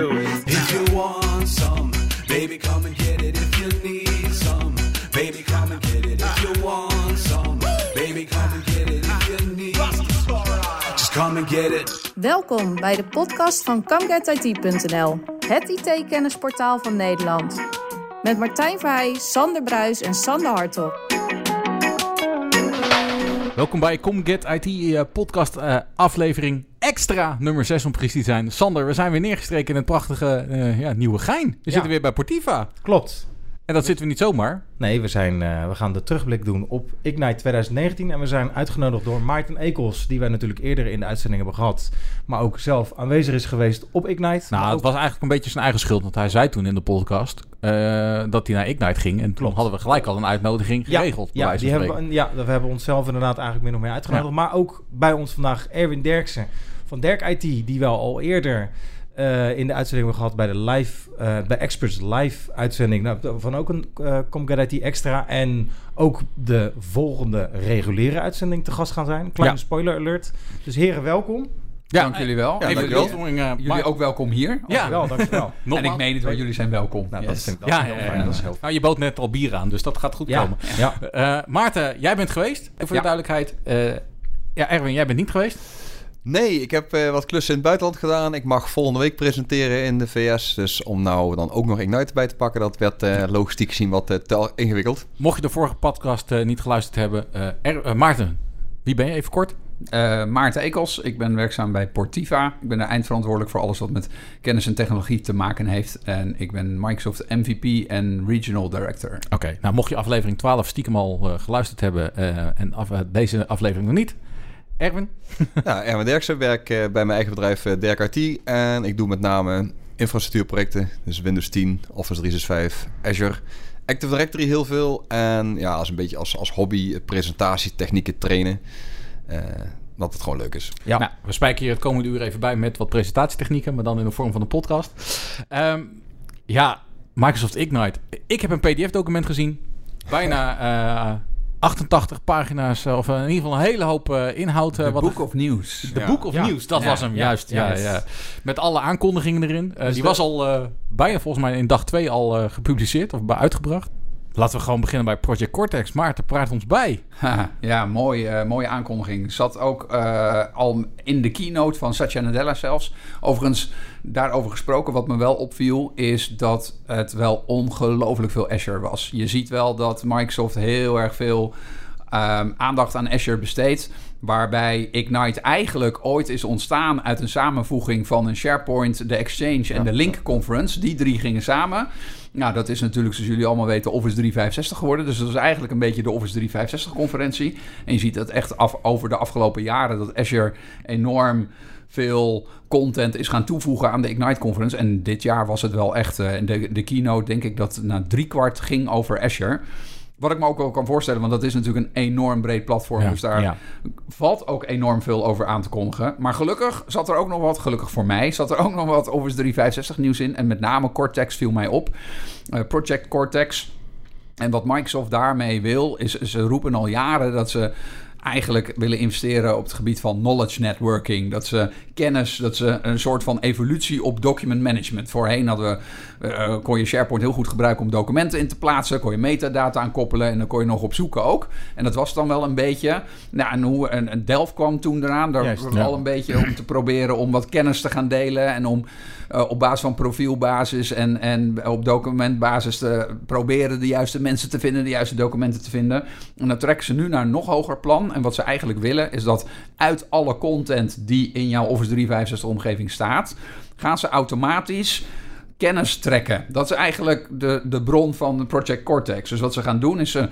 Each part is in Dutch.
do it. If you want some, baby, come and get it. If you need some, baby, come and get it. If you want some, baby, come and get it. If you need just come and get it. Welkom bij de podcast van ComeGetIT.nl, het IT-kennisportaal van Nederland. Met Martijn Verheij, Sander Bruis en Sander Hartog. Welkom bij ComGet IT eh, podcast eh, aflevering extra nummer 6 om precies te zijn. Sander, we zijn weer neergestreken in het prachtige eh, ja, nieuwe Gein. We zitten weer bij Portiva. Klopt. En dat zitten we niet zomaar. Nee, we, zijn, eh, we gaan de terugblik doen op Ignite 2019. En we zijn uitgenodigd door Maarten Ekels, die wij natuurlijk eerder in de uitzending hebben gehad. Maar ook zelf aanwezig is geweest op Ignite. Nou, het was eigenlijk een beetje zijn eigen schuld. Want hij zei toen in de podcast eh, dat hij naar Ignite ging. En toen Klopt. hadden we gelijk al een uitnodiging geregeld. ja, die hebben, we, ja, we hebben onszelf inderdaad eigenlijk min of meer uitgenodigd. Maar ook bij ons vandaag Erwin Derksen van Derk IT, die we al eerder eh, in de uitzending hebben gehad bij de live, eh, bij Experts live uitzending. Nou, van ook een uh, extra. En ook de volgende reguliere uitzending te gast gaan zijn. Kleine Ja. spoiler alert. Dus heren, welkom. Ja, Dank jullie wel. Even de jullie, beeldvorming, jullie maar- ook welkom hier. Ja. Dankjewel, dankjewel. En Nogmaals. ik meen het, want jullie zijn welkom. Nou, dat Yes. vind ik dat Ja, is heel ja, fijn. ja. Dat is heel Nou, je bood net al bier aan, dus dat gaat goed Ja, komen. ja. Eh, Maarten, jij bent geweest, voor de Ja. duidelijkheid. Eh, ja, Erwin, jij bent niet geweest. Nee, ik heb eh, wat klussen in het buitenland gedaan. Ik mag volgende week presenteren in de VS. Dus om nou dan ook nog Ignite bij te pakken, dat werd eh, logistiek gezien wat eh, te ingewikkeld. Mocht je de vorige podcast niet geluisterd hebben. eh, Er- Maarten, wie ben je? Even kort. Eh, Maarten Ekels, ik ben werkzaam bij Portiva. Ik ben de eindverantwoordelijk voor alles wat met kennis en technologie te maken heeft. En ik ben Microsoft MVP en Regional Director. Oké, nou mocht je aflevering 12 stiekem al eh, geluisterd hebben eh, en af- deze aflevering nog niet. Erwin? ja, Erwin Derksen, werk eh, bij mijn eigen bedrijf eh, Derk IT. En ik doe met name infrastructuurprojecten. Dus Windows 10, Office 365, Azure. Active Directory heel veel. En ja, als een beetje als, als hobby eh, presentatietechnieken trainen. Eh, dat het gewoon leuk is. Ja. Nou. we spijken hier het komende uur even bij met wat presentatietechnieken, maar dan in de vorm van een podcast. Ehm, ja, Microsoft Ignite. Ik heb een PDF-document gezien. Bijna eh, 88 pagina's, eh, of eh, in ieder geval een hele hoop eh, inhoud. The wat Book of News. De Ja. Book of Ja. News, dat Ja. was hem, Ja. juist. Ja, Yes. ja. Met alle aankondigingen erin. Dus die de- was al bijna volgens mij in dag 2 al eh, gepubliceerd of bij- uitgebracht. Laten we gewoon beginnen bij Project Cortex. Maarten, praat ons bij. Ja, mooi, eh, mooie aankondiging. Zat ook eh, al in de keynote van Satya Nadella zelfs. Overigens, daarover gesproken, wat me wel opviel... is dat het wel ongelooflijk veel Azure was. Je ziet wel dat Microsoft heel erg veel ehm, aandacht aan Azure besteedt... waarbij Ignite eigenlijk ooit is ontstaan uit een samenvoeging van een SharePoint, de Exchange en de Link Conference. Die drie gingen samen... Nou, dat is natuurlijk, zoals jullie allemaal weten, Office 365 geworden. Dus dat is eigenlijk een beetje de Office 365-conferentie. En je ziet dat echt af, over de afgelopen jaren dat Azure enorm veel content is gaan toevoegen aan de Ignite-conference. En dit jaar was het wel echt, eh, de, de keynote denk ik dat na driekwart ging over Azure. Wat ik me ook wel kan voorstellen, want dat is natuurlijk een enorm breed platform. Ja, dus daar ja. valt ook enorm veel over aan te kondigen. Maar gelukkig zat er ook nog wat, gelukkig voor mij, zat er ook nog wat Office 365 nieuws in. En met name Cortex viel mij op. Eh, Project Cortex. En wat Microsoft daarmee wil, is ze roepen al jaren dat ze eigenlijk willen investeren op het gebied van knowledge networking. Dat ze kennis, dat ze een soort van evolutie op document management. Voorheen hadden we, eh, kon je SharePoint heel goed gebruiken om documenten in te plaatsen. Kon je metadata aan koppelen en dan kon je nog op zoeken ook. En dat was dan wel een beetje... Nou, en, hoe, en, en Delft kwam toen eraan. Daar Juist, was ja. al een beetje om te proberen om wat kennis te gaan delen. En om eh, op basis van profielbasis en, en op documentbasis te proberen de juiste mensen te vinden, de juiste documenten te vinden. En dan trekken ze nu naar een nog hoger plan. En wat ze eigenlijk willen is dat uit alle content die in jouw Office 365 omgeving staat, gaan ze automatisch kennis trekken. Dat is eigenlijk de, de bron van Project Cortex. Dus wat ze gaan doen is ze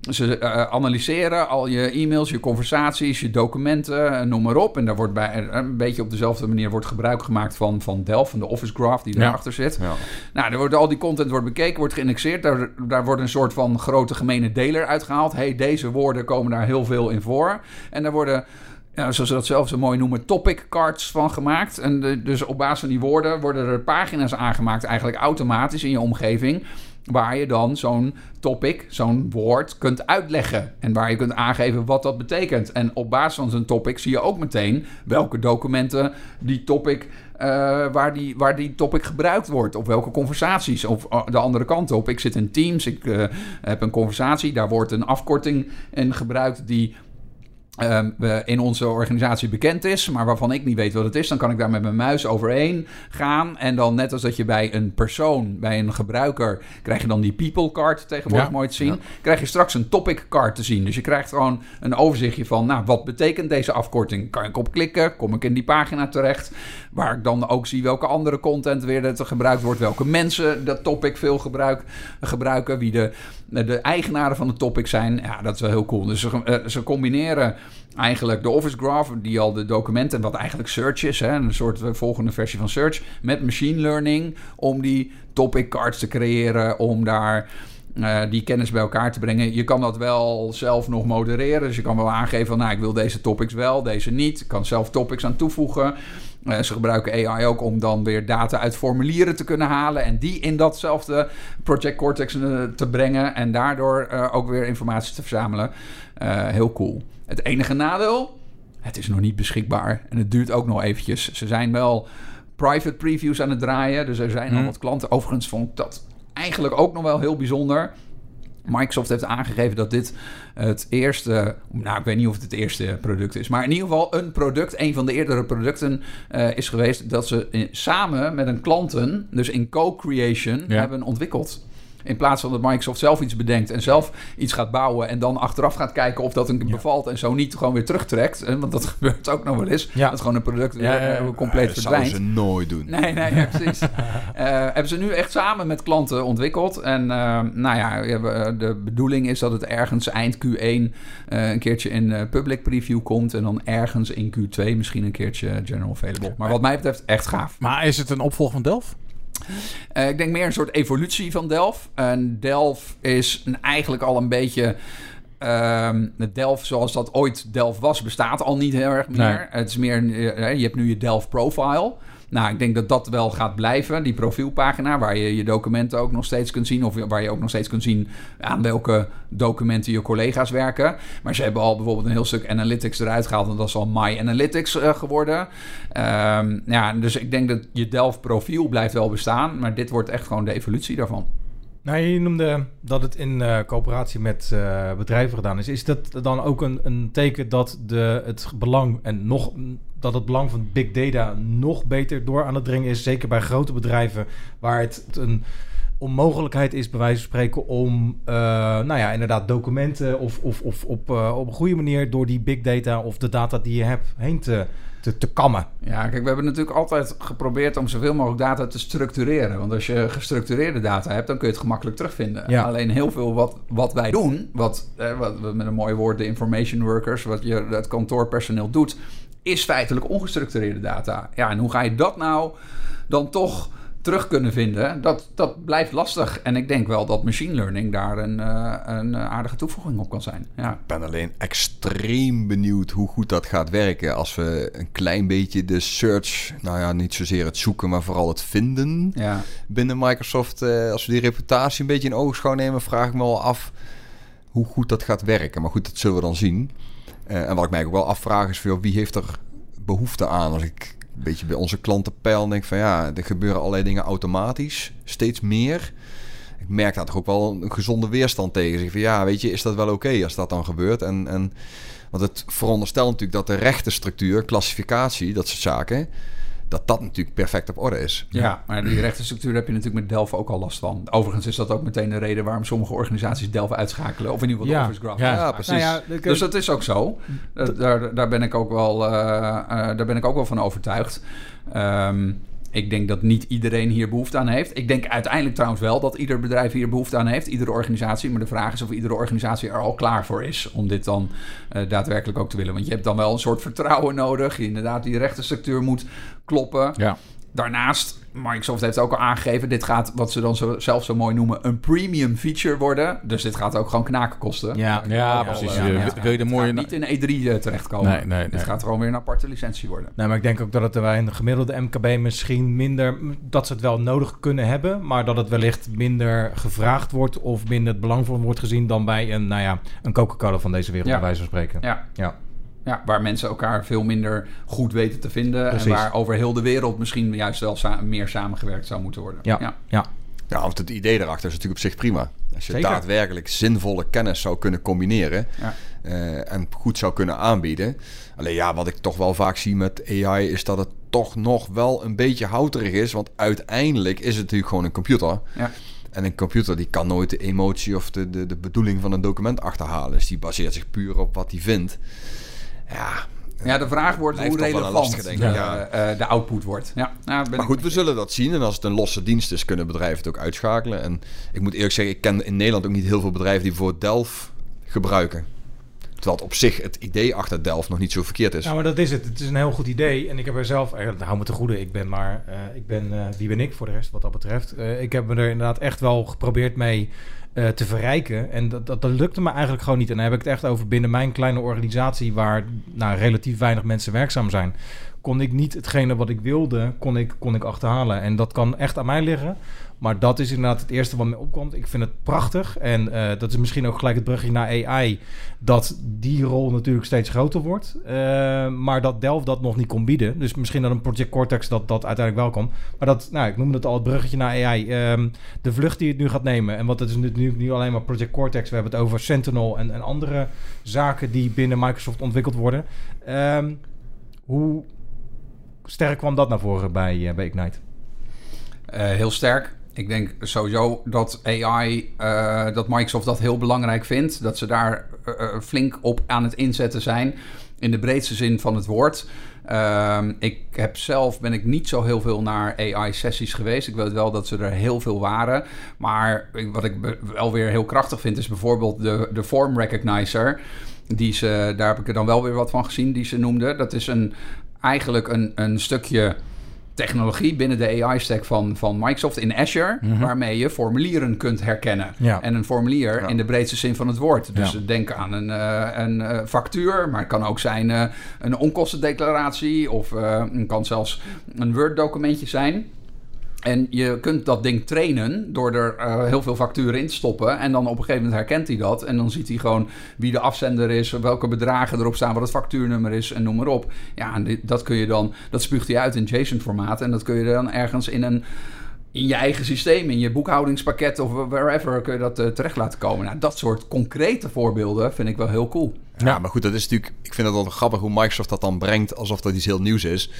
ze eh, analyseren al je e-mails, je conversaties, je documenten, eh, noem maar op. En daar wordt bij eh, een beetje op dezelfde manier wordt gebruik gemaakt van, van Delft, van de Office Graph die Ja. daarachter zit. Ja. Nou, er wordt al die content wordt bekeken, wordt geïndexeerd. Daar, daar wordt een soort van grote gemene deler uitgehaald. hey, deze woorden komen daar heel veel in voor. En daar worden ja, zoals ze dat zelf zo mooi noemen, topic cards van gemaakt. En dus op basis van die woorden worden er pagina's aangemaakt, eigenlijk automatisch in je omgeving. Waar je dan zo'n topic, zo'n woord kunt uitleggen. En waar je kunt aangeven wat dat betekent. En op basis van zo'n topic zie je ook meteen welke documenten die topic eh, waar, die, waar die topic gebruikt wordt. Of welke conversaties. Of eh, de andere kant op. Ik zit in Teams, ik eh, heb een conversatie. Daar wordt een afkorting in gebruikt die in onze organisatie bekend is, maar waarvan ik niet weet wat het is, dan kan ik daar met mijn muis overheen gaan. En dan net als dat je bij een persoon, bij een gebruiker, krijg je dan die people card tegenwoordig Ja. mooi te zien. Krijg je straks een topic card te zien. Dus je krijgt gewoon een overzichtje van, nou, wat betekent deze afkorting? Kan ik op klikken? Kom ik in die pagina terecht? Waar ik dan ook zie welke andere content weer dat er gebruikt wordt. Welke mensen dat topic veel gebruik, gebruiken. Wie de, de eigenaren van het topic zijn. Ja, dat is wel heel cool. Dus ze, eh, ze combineren eigenlijk de Office Graph, die al de documenten, wat eigenlijk Search is, hè, een soort eh, volgende versie van Search, met machine learning om die topic cards te creëren, om daar eh, die kennis bij elkaar te brengen. Je kan dat wel zelf nog modereren. Dus je kan wel aangeven van, nou, ik wil deze topics wel, deze niet. Ik kan zelf topics aan toevoegen. Eh, ze gebruiken AI ook om dan weer data uit formulieren te kunnen halen en die in datzelfde Project Cortex eh, te brengen en daardoor eh, ook weer informatie te verzamelen. Heel cool. Het enige nadeel, het is nog niet beschikbaar en het duurt ook nog eventjes. Ze zijn wel private previews aan het draaien, dus er zijn al Hmm. wat klanten. Overigens vond ik dat eigenlijk ook nog wel heel bijzonder. Microsoft heeft aangegeven dat dit het eerste, nou ik weet niet of het het eerste product is, maar in ieder geval een product, een van de eerdere producten eh, is geweest dat ze in- samen met een klanten, dus in co-creation, Ja. hebben ontwikkeld. In plaats van dat Microsoft zelf iets bedenkt en zelf iets gaat bouwen en dan achteraf gaat kijken of dat een bevalt en zo niet gewoon weer terugtrekt. hè, Want dat gebeurt ook nog wel eens. Ja. Dat gewoon een product Ja, ja, ja. eh, compleet dat zouden verdwijnt. ze nooit doen. Nee, nee, ja, precies. Eh, hebben ze nu echt samen met klanten ontwikkeld. En eh, nou ja, de bedoeling is dat het ergens eind Q1 eh, een keertje in eh, public preview komt. En dan ergens in Q2 misschien een keertje general available. Maar wat mij betreft echt gaaf. Maar is het een opvolger van Delft? Eh, ik denk meer een soort evolutie van Delft. En Delft is een- eigenlijk al een beetje... ehm de Delft zoals dat ooit Delft was, bestaat al niet heel erg meer. Nee. Het is meer, eh, je hebt nu je Delft profile. Nou, ik denk dat dat wel gaat blijven, die profielpagina, waar je je documenten ook nog steeds kunt zien, of waar je ook nog steeds kunt zien aan welke documenten je collega's werken. Maar ze hebben al bijvoorbeeld een heel stuk analytics eruit gehaald, en dat is al My Analytics eh, geworden. Ehm, ja, dus ik denk dat je Delft profiel blijft wel bestaan, maar dit wordt echt gewoon de evolutie daarvan. Nou, je noemde dat het in eh, coöperatie met eh, bedrijven gedaan is. Is dat dan ook een, een teken dat de, het belang en nog dat het belang van big data nog beter door aan het dringen is? Zeker bij grote bedrijven waar het een onmogelijkheid is, bij wijze van spreken, om eh, nou ja, inderdaad documenten of, of, of op, eh, op een goede manier door die big data of de data die je hebt heen te, te, te kammen. Ja, kijk, we hebben natuurlijk altijd geprobeerd om zoveel mogelijk data te structureren. Want als je gestructureerde data hebt, dan kun je het gemakkelijk terugvinden. Ja. Alleen heel veel wat, wat wij doen, wat, eh, wat met een mooi woord de information workers, wat je, het kantoorpersoneel doet, is feitelijk ongestructureerde data. Ja, en hoe ga je dat nou dan toch terug kunnen vinden? Dat, dat blijft lastig. En ik denk wel dat machine learning daar een, eh, een aardige toevoeging op kan zijn. Ja. Ik ben alleen extreem benieuwd hoe goed dat gaat werken als we een klein beetje de search, nou ja, niet zozeer het zoeken, maar vooral het vinden Ja. binnen Microsoft. eh, als we die reputatie een beetje in oogschouw nemen, vraag ik me wel af hoe goed dat gaat werken. Maar goed, dat zullen we dan zien. Eh, en wat ik mij ook wel afvraag is, wie heeft er behoefte aan? Als ik een beetje bij onze klanten peil en denk van ja, er gebeuren allerlei dingen automatisch, steeds meer. Ik merk daar toch ook wel een gezonde weerstand tegen. Zeg van ja, weet je, is dat wel oké als dat dan gebeurt? En, en, want het veronderstelt natuurlijk dat de rechtenstructuur, klassificatie, dat soort zaken, dat dat natuurlijk perfect op orde is. Ja, maar die rechtenstructuur heb je natuurlijk met Delphi ook al last van. Overigens is dat ook meteen de reden waarom sommige organisaties Delphi uitschakelen. Of in ieder geval de Ja. Office Graph Ja. Precies. Nou ja, ik- Dus dat is ook zo. Dat- daar, daar, ben ik ook wel, eh, eh, daar ben ik ook wel van overtuigd. Ehm, ik denk dat niet iedereen hier behoefte aan heeft. Ik denk uiteindelijk trouwens wel dat ieder bedrijf hier behoefte aan heeft. Iedere organisatie. Maar de vraag is of iedere organisatie er al klaar voor is. Om dit dan eh, daadwerkelijk ook te willen. Want je hebt dan wel een soort vertrouwen nodig. Je inderdaad die rechtenstructuur moet kloppen. Ja. Daarnaast, Microsoft heeft ook al aangegeven... dit gaat, wat ze dan zo, zelf zo mooi noemen... een premium feature worden. Dus dit gaat ook gewoon knaken kosten. Ja. Ja, precies. wil je de het mooie- gaat niet in E3 eh, terechtkomen. Nee, nee, Dit gaat gewoon weer een aparte licentie worden. Nee, maar ik denk ook dat het bij een gemiddelde MKB misschien minder... dat ze het wel nodig kunnen hebben... maar dat het wellicht minder gevraagd wordt... of minder het belang van wordt gezien... dan bij een, nou ja, een Coca-Cola van deze wereld, Ja. bij wijze van spreken. Ja, Ja. Ja, waar mensen elkaar veel minder goed weten te vinden. Precies. En waar over heel de wereld misschien juist wel sa- meer samengewerkt zou moeten worden. Ja, ja. ja. Ja, want het idee daarachter is natuurlijk op zich prima. Als je Zeker. daadwerkelijk zinvolle kennis zou kunnen combineren Ja. eh, en goed zou kunnen aanbieden. Alleen ja, wat ik toch wel vaak zie met AI is dat het toch nog wel een beetje houterig is. Want uiteindelijk is het natuurlijk gewoon een computer. Ja. En een computer die kan nooit de emotie of de, de, de bedoeling van een document achterhalen. Dus die baseert zich puur op wat hij vindt. Ja, Ja, de vraag wordt hoe relevant lastige, denk ik, de, ja. eh, de output wordt. Ja, nou, ben Maar ik- goed, we zullen dat zien. En als het een losse dienst is, kunnen bedrijven het ook uitschakelen. En ik moet eerlijk zeggen, ik ken in Nederland ook niet heel veel bedrijven die voor Delft gebruiken. Terwijl het op zich het idee achter Delft nog niet zo verkeerd is. Nou, maar dat is het. Het is een heel goed idee. En ik heb er zelf, eigenlijk, hou me te goede, ik ben maar, eh, ik ben, eh, wie ben ik voor de rest wat dat betreft? Eh, ik heb me er inderdaad echt wel geprobeerd mee eh, te verrijken. En dat, dat, dat lukte me eigenlijk gewoon niet. En dan heb ik het echt over binnen mijn kleine organisatie, waar nou, relatief weinig mensen werkzaam zijn. Kon ik niet hetgene wat ik wilde, kon ik, kon ik achterhalen. En dat kan echt aan mij liggen. Maar dat is inderdaad het eerste wat me opkomt. Ik vind het prachtig. En eh, dat is misschien ook gelijk het brugje naar AI. Dat die rol natuurlijk steeds groter wordt. Eh, maar dat Delft dat nog niet kon bieden. Dus misschien dat een Project Cortex dat, dat uiteindelijk wel kan. Maar dat, nou, ik noemde het al het bruggetje naar AI. Ehm, de vlucht die het nu gaat nemen. En wat het is nu, nu, alleen maar Project Cortex. We hebben het over Sentinel en, en andere zaken die binnen Microsoft ontwikkeld worden. Ehm, hoe sterk kwam dat naar voren bij, eh, bij Ignite? Heel sterk. Ik denk sowieso dat AI, eh, dat Microsoft dat heel belangrijk vindt. Dat ze daar eh, eh, flink op aan het inzetten zijn. In de breedste zin van het woord. Ehm, ik heb zelf ben ik niet zo heel veel naar AI-sessies geweest. Ik weet wel dat ze er heel veel waren. Maar wat ik wel weer heel krachtig vind, is bijvoorbeeld de, de Form Recognizer. Die ze, daar heb ik er dan wel weer wat van gezien, die ze noemde. Dat is een, eigenlijk een, een stukje technologie binnen de AI-stack van, van Microsoft in Azure, waarmee je formulieren kunt herkennen. Ja. En een formulier in de breedste zin van het woord. Dus Ja. denk aan een, eh, een eh, factuur, maar het kan ook zijn eh, een onkostendeclaratie of het kan zelfs een Word-documentje zijn. En je kunt dat ding trainen door er eh, heel veel facturen in te stoppen. En dan op een gegeven moment herkent hij dat. En dan ziet hij gewoon wie de afzender is, welke bedragen erop staan, wat het factuurnummer is en noem maar op. Ja, en dit, dat kun je dan, dat spuugt hij uit in JSON-formaat. En dat kun je dan ergens in een. In je eigen systeem, in je boekhoudingspakket of wherever kun je dat eh, terecht laten komen. Nou, dat soort concrete voorbeelden vind ik wel heel cool. Ja, maar goed, dat is natuurlijk. Ik vind het wel grappig hoe Microsoft dat dan brengt alsof dat iets heel nieuws is.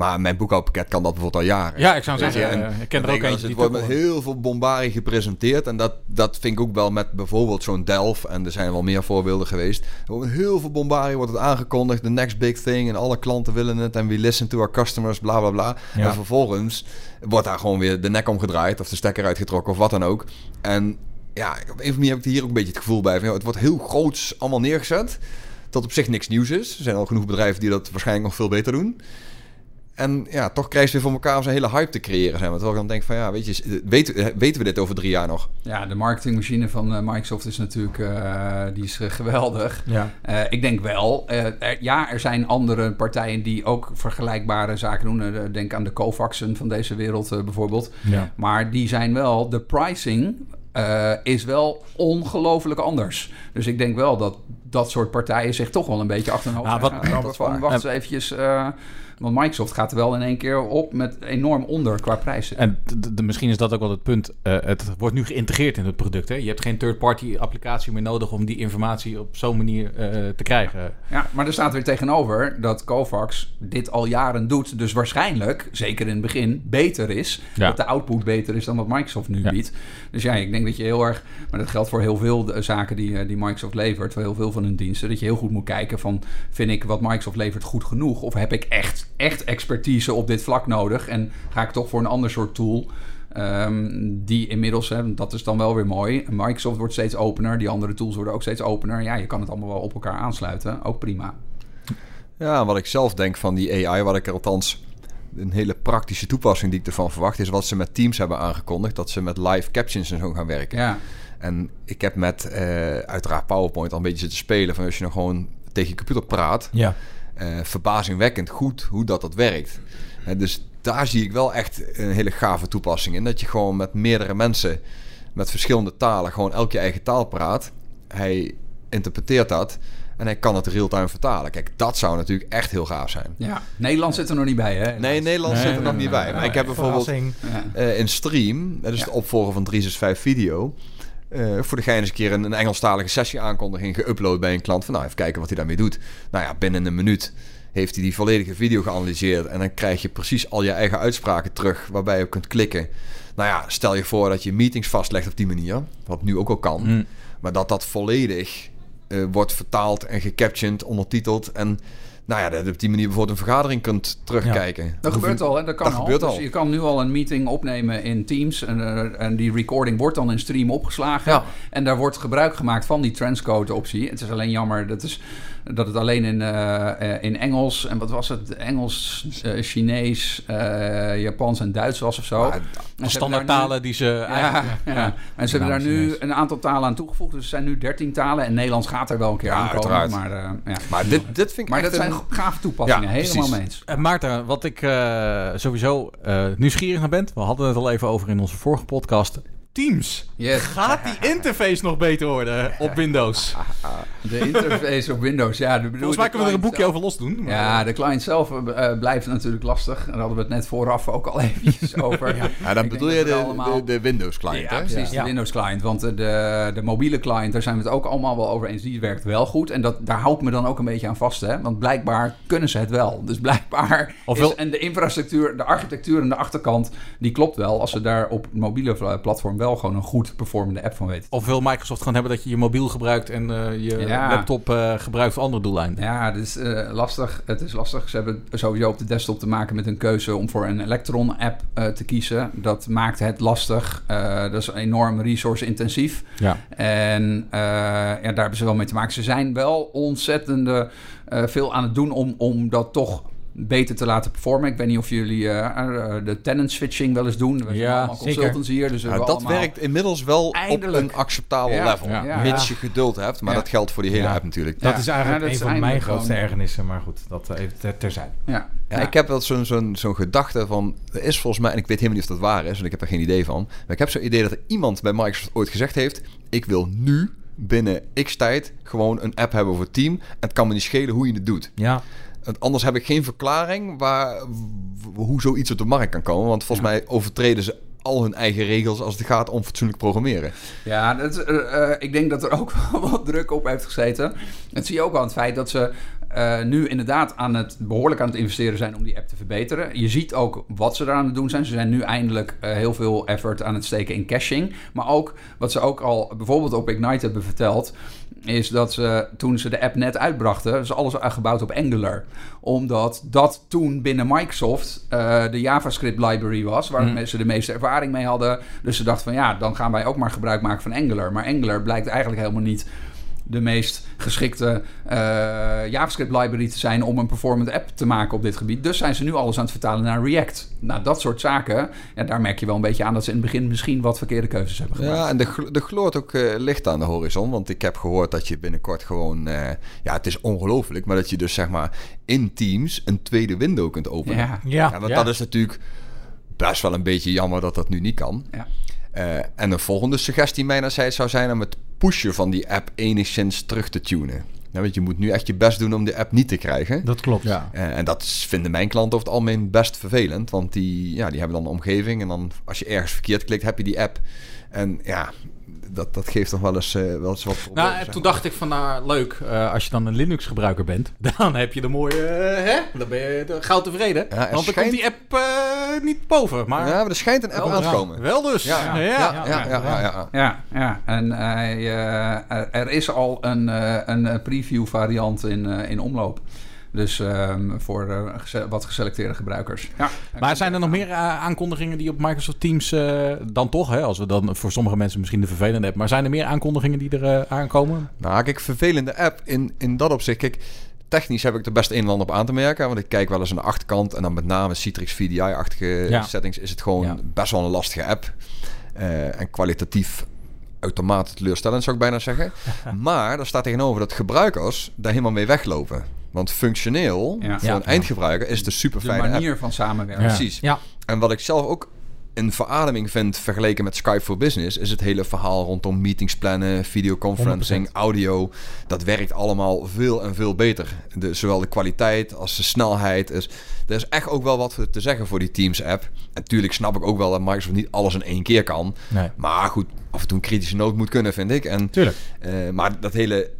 Maar mijn boekhoudpakket kan dat bijvoorbeeld al jaren. Ja, ik zou zeggen, en eh, ik ken er ook eentje Het wordt met heel veel bombarie gepresenteerd. En dat, dat vind ik ook wel met bijvoorbeeld zo'n Delft. En er zijn wel meer voorbeelden geweest. Heel veel bombarie wordt het aangekondigd. The next big thing. En alle klanten willen het. En we listen to our customers. Bla bla bla. Ja. En vervolgens wordt daar gewoon weer de nek omgedraaid. Of de stekker uitgetrokken. Of wat dan ook. En ja, op een of andere manier heb ik hier ook een beetje het gevoel bij. Van, joh, het wordt heel groots allemaal neergezet. Dat op zich niks nieuws is. Er zijn al genoeg bedrijven die dat waarschijnlijk nog veel beter doen. En ja, toch krijg je weer voor elkaar om zo'n hele hype te creëren. Zeg maar. Terwijl ik dan denk van ja, weet je, weten, weten we dit over drie jaar nog? Ja, de marketingmachine van eh, Microsoft is natuurlijk eh, die is, eh, geweldig. Ja. Eh, ik denk wel, eh, er- ja, er zijn andere partijen die ook vergelijkbare zaken doen. Eh, denk aan de Covaxen van deze wereld eh, bijvoorbeeld. Ja. Maar die zijn wel, de pricing eh, is wel ongelooflijk anders. Dus ik denk wel dat dat soort partijen zich toch wel een beetje achter hun hoofd Nou, gaan wat- gaan dat houden is van, waar. wacht eens eventjes... eh, want Microsoft gaat er wel in één keer op met enorm onder qua prijzen. En misschien is dat ook wel het punt. Eh, het wordt nu geïntegreerd in het product. Hè? Je hebt geen third-party applicatie meer nodig om die informatie op zo'n manier eh, te krijgen. Ja, maar er staat weer tegenover dat Covax dit al jaren doet. Dus waarschijnlijk, zeker in het begin, beter is. Ja. Dat de output beter is dan wat Microsoft nu Ja. biedt. Dus ja, ik denk dat je heel erg... Maar dat geldt voor heel veel de zaken die, eh, die Microsoft levert. Voor heel veel van hun diensten. Dat je heel goed moet kijken van... Vind ik wat Microsoft levert goed genoeg? Of heb ik echt, echt expertise op dit vlak nodig? En ga ik toch voor een ander soort tool... ehm, die inmiddels, hè, dat is dan wel weer mooi. Microsoft wordt steeds opener. Die andere tools worden ook steeds opener. Ja, je kan het allemaal wel op elkaar aansluiten. Ook prima. Ja, wat ik zelf denk van die AI, wat ik er althans een hele praktische toepassing die ik ervan verwacht, is wat ze met Teams hebben aangekondigd, dat ze met live captions en zo gaan werken. Ja, En ik heb met eh, uiteraard PowerPoint al een beetje zitten spelen van als je nou gewoon tegen je computer praat, Ja. Eh, verbazingwekkend goed hoe dat dat werkt. Hè, dus daar zie ik wel echt een hele gave toepassing in. Dat je gewoon met meerdere mensen met verschillende talen gewoon elk je eigen taal praat. Hij interpreteert dat. En hij kan het real-time vertalen. Kijk, dat zou natuurlijk echt heel gaaf zijn. Ja. Nederland zit er nog niet bij, hè? Nee, Nederland Nee, zit er nee, nog niet nee, bij. nee. Maar ik heb bijvoorbeeld eh in Stream, dat is Ja. de opvolger van 365 Video... eh, voor de gein eens een keer een, een Engelstalige sessie-aankondiging geüpload bij een klant. Van nou, even kijken wat hij daarmee doet. Nou ja, binnen een minuut heeft hij die volledige video geanalyseerd. En dan krijg je precies al je eigen uitspraken terug, waarbij je op kunt klikken. Nou ja, stel je voor dat je meetings vastlegt op die manier, wat nu ook al kan. Mm. Maar dat dat volledig eh, wordt vertaald en gecaptioned, ondertiteld. En nou ja, dat je op die manier bijvoorbeeld een vergadering kunt terugkijken. Dat gebeurt al, hè? Dat kan Dat al. gebeurt dus al. je kan nu al een meeting opnemen in Teams. En, eh, en die recording wordt dan in stream opgeslagen. Ja. En daar wordt gebruik gemaakt van die transcode optie. Het is alleen jammer dat, is, dat het alleen in, eh, eh, in Engels... En wat was het? Engels, eh, Chinees, eh, Japans en Duits was of zo. En hebben Standaardtalen nu- die ze Ja, eigenlijk... ja. en ze hebben daar nu Chinees. een aantal talen aan toegevoegd. Dus er zijn nu 13 talen. En Nederlands gaat er wel een keer Ja, aankomen. uiteraard. Maar, eh, ja. Maar dit, dit vind ik maar echt dat zijn een- gave toepassingen. Ja, helemaal mee eens. Maarten, wat ik eh, sowieso eh, nieuwsgierig naar ben... We hadden het al even over in onze vorige podcast. Teams. Yes. Gaat die interface nog beter worden op Windows? De interface op Windows, ja. De, bedoel, Volgens mij kunnen we er een boekje zelf- over los doen. maar- Ja, de client zelf eh, blijft natuurlijk lastig. Daar hadden we het net vooraf ook al eventjes over. Ja, dan Ik bedoel je de, allemaal- de, de Windows client, Ja, hè? precies, Ja. de Windows client. Want eh, de, de mobiele client, daar zijn we het ook allemaal wel over eens. Die werkt wel goed. En dat, daar hou ik me dan ook een beetje aan vast. Hè? Want blijkbaar kunnen ze het wel. Dus blijkbaar Ofwel- is... En de infrastructuur, de architectuur en de achterkant... die klopt wel. Als ze daar op mobiele eh, platform wel gewoon een goed performende app van weten. Of wil Microsoft gewoon hebben dat je je mobiel gebruikt... en eh, je Ja. laptop eh, gebruikt voor andere doeleinden? Ja, het is eh, lastig. Het is lastig. Ze hebben sowieso op de desktop te maken met een keuze om voor een Electron-app eh, te kiezen. Dat maakt het lastig. Dat is enorm resource-intensief. Ja. En ja, daar hebben ze wel mee te maken. Ze zijn wel ontzettende veel aan het doen om, om dat toch beter te laten performen. Ik weet niet of jullie eh, eh, de tenant switching wel eens doen. We zijn Ja, allemaal zeker. consultants hier. Dus we Ja, hebben dat allemaal- werkt inmiddels wel Eindelijk. op een acceptabel Ja, level. ja, ja. Mits je geduld hebt, maar Ja. dat geldt voor die hele Ja. app natuurlijk. Dat Ja. is eigenlijk Ja, dat een is van mijn grootste gewoon- ergernissen. Maar goed, dat even ter, terzijde. Ja. Ja, Ik heb wel zo'n zo'n zo'n gedachte van... Er is volgens mij, en ik weet helemaal niet of dat waar is... want ik heb er geen idee van... maar ik heb zo'n idee dat er iemand bij Microsoft ooit gezegd heeft... ik wil nu binnen x tijd gewoon een app hebben voor team... en het kan me niet schelen hoe je het doet. Ja, anders heb ik geen verklaring waar, hoe zoiets op de markt kan komen. Want volgens mij overtreden ze al hun eigen regels als het gaat om fatsoenlijk programmeren. Ja, dat, is, eh, eh, ik denk dat er ook wel wat druk op heeft gezeten. Dat zie je ook aan het feit dat ze eh, nu inderdaad aan het, behoorlijk aan het investeren zijn om die app te verbeteren. Je ziet ook wat ze daar aan het doen zijn. Ze zijn nu eindelijk heel veel effort aan het steken in caching. Maar ook wat ze ook al bijvoorbeeld op Ignite hebben verteld, is dat ze toen ze de app net uitbrachten, is alles gebouwd op Angular. Omdat dat toen binnen Microsoft eh, de JavaScript library was, waar ze de meeste ervaring mee hadden. Dus ze dachten van ja, dan gaan wij ook maar gebruik maken van Angular. Maar Angular blijkt eigenlijk helemaal niet de meest geschikte eh, JavaScript library te zijn om een performant app te maken op dit gebied. Dus zijn ze nu alles aan het vertalen naar React. Nou, dat soort zaken, ja, daar merk je wel een beetje aan dat ze in het begin misschien wat verkeerde keuzes hebben gemaakt. Ja, en er gl- er gloort ook eh, licht aan de horizon. Want ik heb gehoord dat je binnenkort gewoon... eh, ja, het is ongelooflijk, maar dat je dus zeg maar in Teams een tweede window kunt openen. Ja. ja. Ja, want Ja. dat is natuurlijk best wel een beetje jammer dat dat nu niet kan. Ja. Eh, en een volgende suggestie mijnerzijds zou zijn om het pushen van die app enigszins terug te tunen. Ja, want je moet nu echt je best doen om de app niet te krijgen. dat klopt. Ja. Eh, en dat vinden mijn klanten over het algemeen best vervelend. Want die, ja, die hebben dan een omgeving. En dan als je ergens verkeerd klikt, heb je die app. En ja, dat, dat geeft toch wel eens, eh, wel eens wat problemen. Nou, en toen dacht ik van, nou, leuk, eh, als je dan een Linux-gebruiker bent, dan heb je de mooie, eh, hè? Dan ben je de- gauw tevreden. Ja, er Want dan schijnt- komt die app eh, niet boven, maar Ja, maar er schijnt een app Wel, aan te komen. wel dus. Ja, Ja, ja, ja, ja, ja, ja, ja. Ja, ja. en er is al een, eh, een preview variant in, eh, in omloop. Dus ehm, voor eh, wat geselecteerde gebruikers. Ja. Maar zijn er nog meer eh, aankondigingen die op Microsoft Teams eh, dan toch, hè, als we dan voor sommige mensen misschien de vervelende hebben, maar zijn er meer aankondigingen die er aankomen? Nou, kijk, vervelende app in, in dat opzicht. Kijk, technisch heb ik er best een en ander op aan te merken. Want ik kijk wel eens aan de achterkant. En dan met name Citrix VDI-achtige Ja. settings is het gewoon Ja. best wel een lastige app. Eh, en kwalitatief automatisch teleurstellend zou ik bijna zeggen. maar daar staat tegenover dat gebruikers daar helemaal mee weglopen. Want functioneel, Ja. voor Ja. een eindgebruiker, is een super De fijne app. manier van samenwerken. Ja. Precies. Ja. En wat ik zelf ook een verademing vind vergeleken met Skype for Business, is het hele verhaal rondom meetings plannen, videoconferencing, 100%. audio. Dat werkt allemaal veel en veel beter. De, zowel de kwaliteit als de snelheid. Is, er is echt ook wel wat te zeggen voor die Teams app. En natuurlijk snap ik ook wel dat Microsoft niet alles in één keer kan. Nee. Maar goed, af en toe een kritische noot moet kunnen, vind ik. En, Tuurlijk. eh, maar dat hele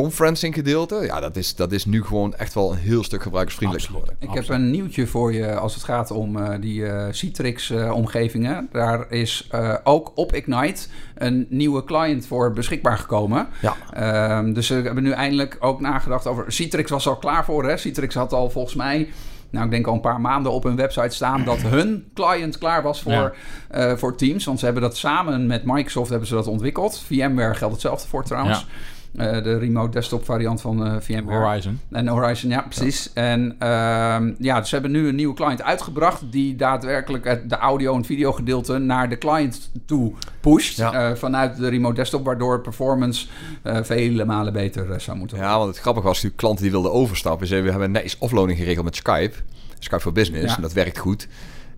conferencing gedeelte, ja, dat is, dat is nu gewoon echt wel een heel stuk gebruikersvriendelijk geworden. Ik heb een nieuwtje voor je als het gaat om eh, die eh, Citrix-omgevingen. Daar is eh, ook op Ignite een nieuwe client voor beschikbaar gekomen. Ja. Ehm, dus we hebben nu eindelijk ook nagedacht over... Citrix was al klaar voor, hè? Citrix had al volgens mij... Nou, ik denk al een paar maanden op hun website staan dat hun client klaar was voor, Ja. eh, voor Teams. Want ze hebben dat samen met Microsoft hebben ze dat ontwikkeld. VMware geldt hetzelfde voor trouwens. Eh, de remote desktop variant van eh, VMware. Horizon. En Horizon, ja, precies. En ehm, ja, dus ze hebben nu een nieuwe client uitgebracht... die daadwerkelijk het, de audio- en videogedeelte naar de client toe pusht... Ja. eh, vanuit de remote desktop... waardoor performance vele malen beter zou moeten worden. Ja, want het grappige was natuurlijk klanten die wilden overstappen. We hebben netjes offloading geregeld met Skype. Skype for Business. Ja. En dat werkt goed.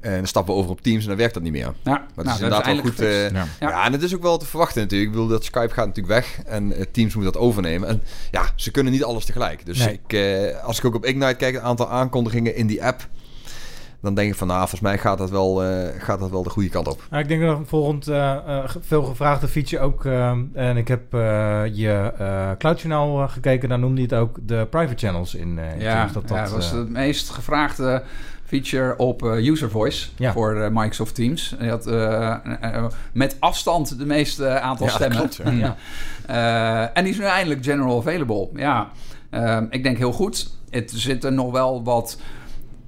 En dan stappen we over op Teams en dan werkt dat niet meer. Ja, Maar het nou, is inderdaad wel goed. eh, ja. Ja. en het is ook wel te verwachten natuurlijk. Ik bedoel, dat Skype gaat natuurlijk weg en eh, Teams moet dat overnemen. En ja, ze kunnen niet alles tegelijk. Dus Nee. ik, eh, als ik ook op Ignite kijk, het aantal aankondigingen in die app, dan denk ik van, nou, volgens mij gaat dat wel, eh, gaat dat wel de goede kant op. Nou, ik denk dat een volgend eh, eh, ge- veel gevraagde feature ook... en ik heb eh, je eh Cloud Journal eh, gekeken. Daar noemde hij het ook de private channels in, eh in Ja, Teams. Dat, ja, dat, dat was het meest gevraagde feature op eh, User Voice Ja. voor eh, Microsoft Teams. Je had eh, met afstand de meeste aantal Ja, stemmen. klopt, ja. en die is nu eindelijk general available. Ja, Ehm, ik denk heel goed. Het zitten nog wel wat,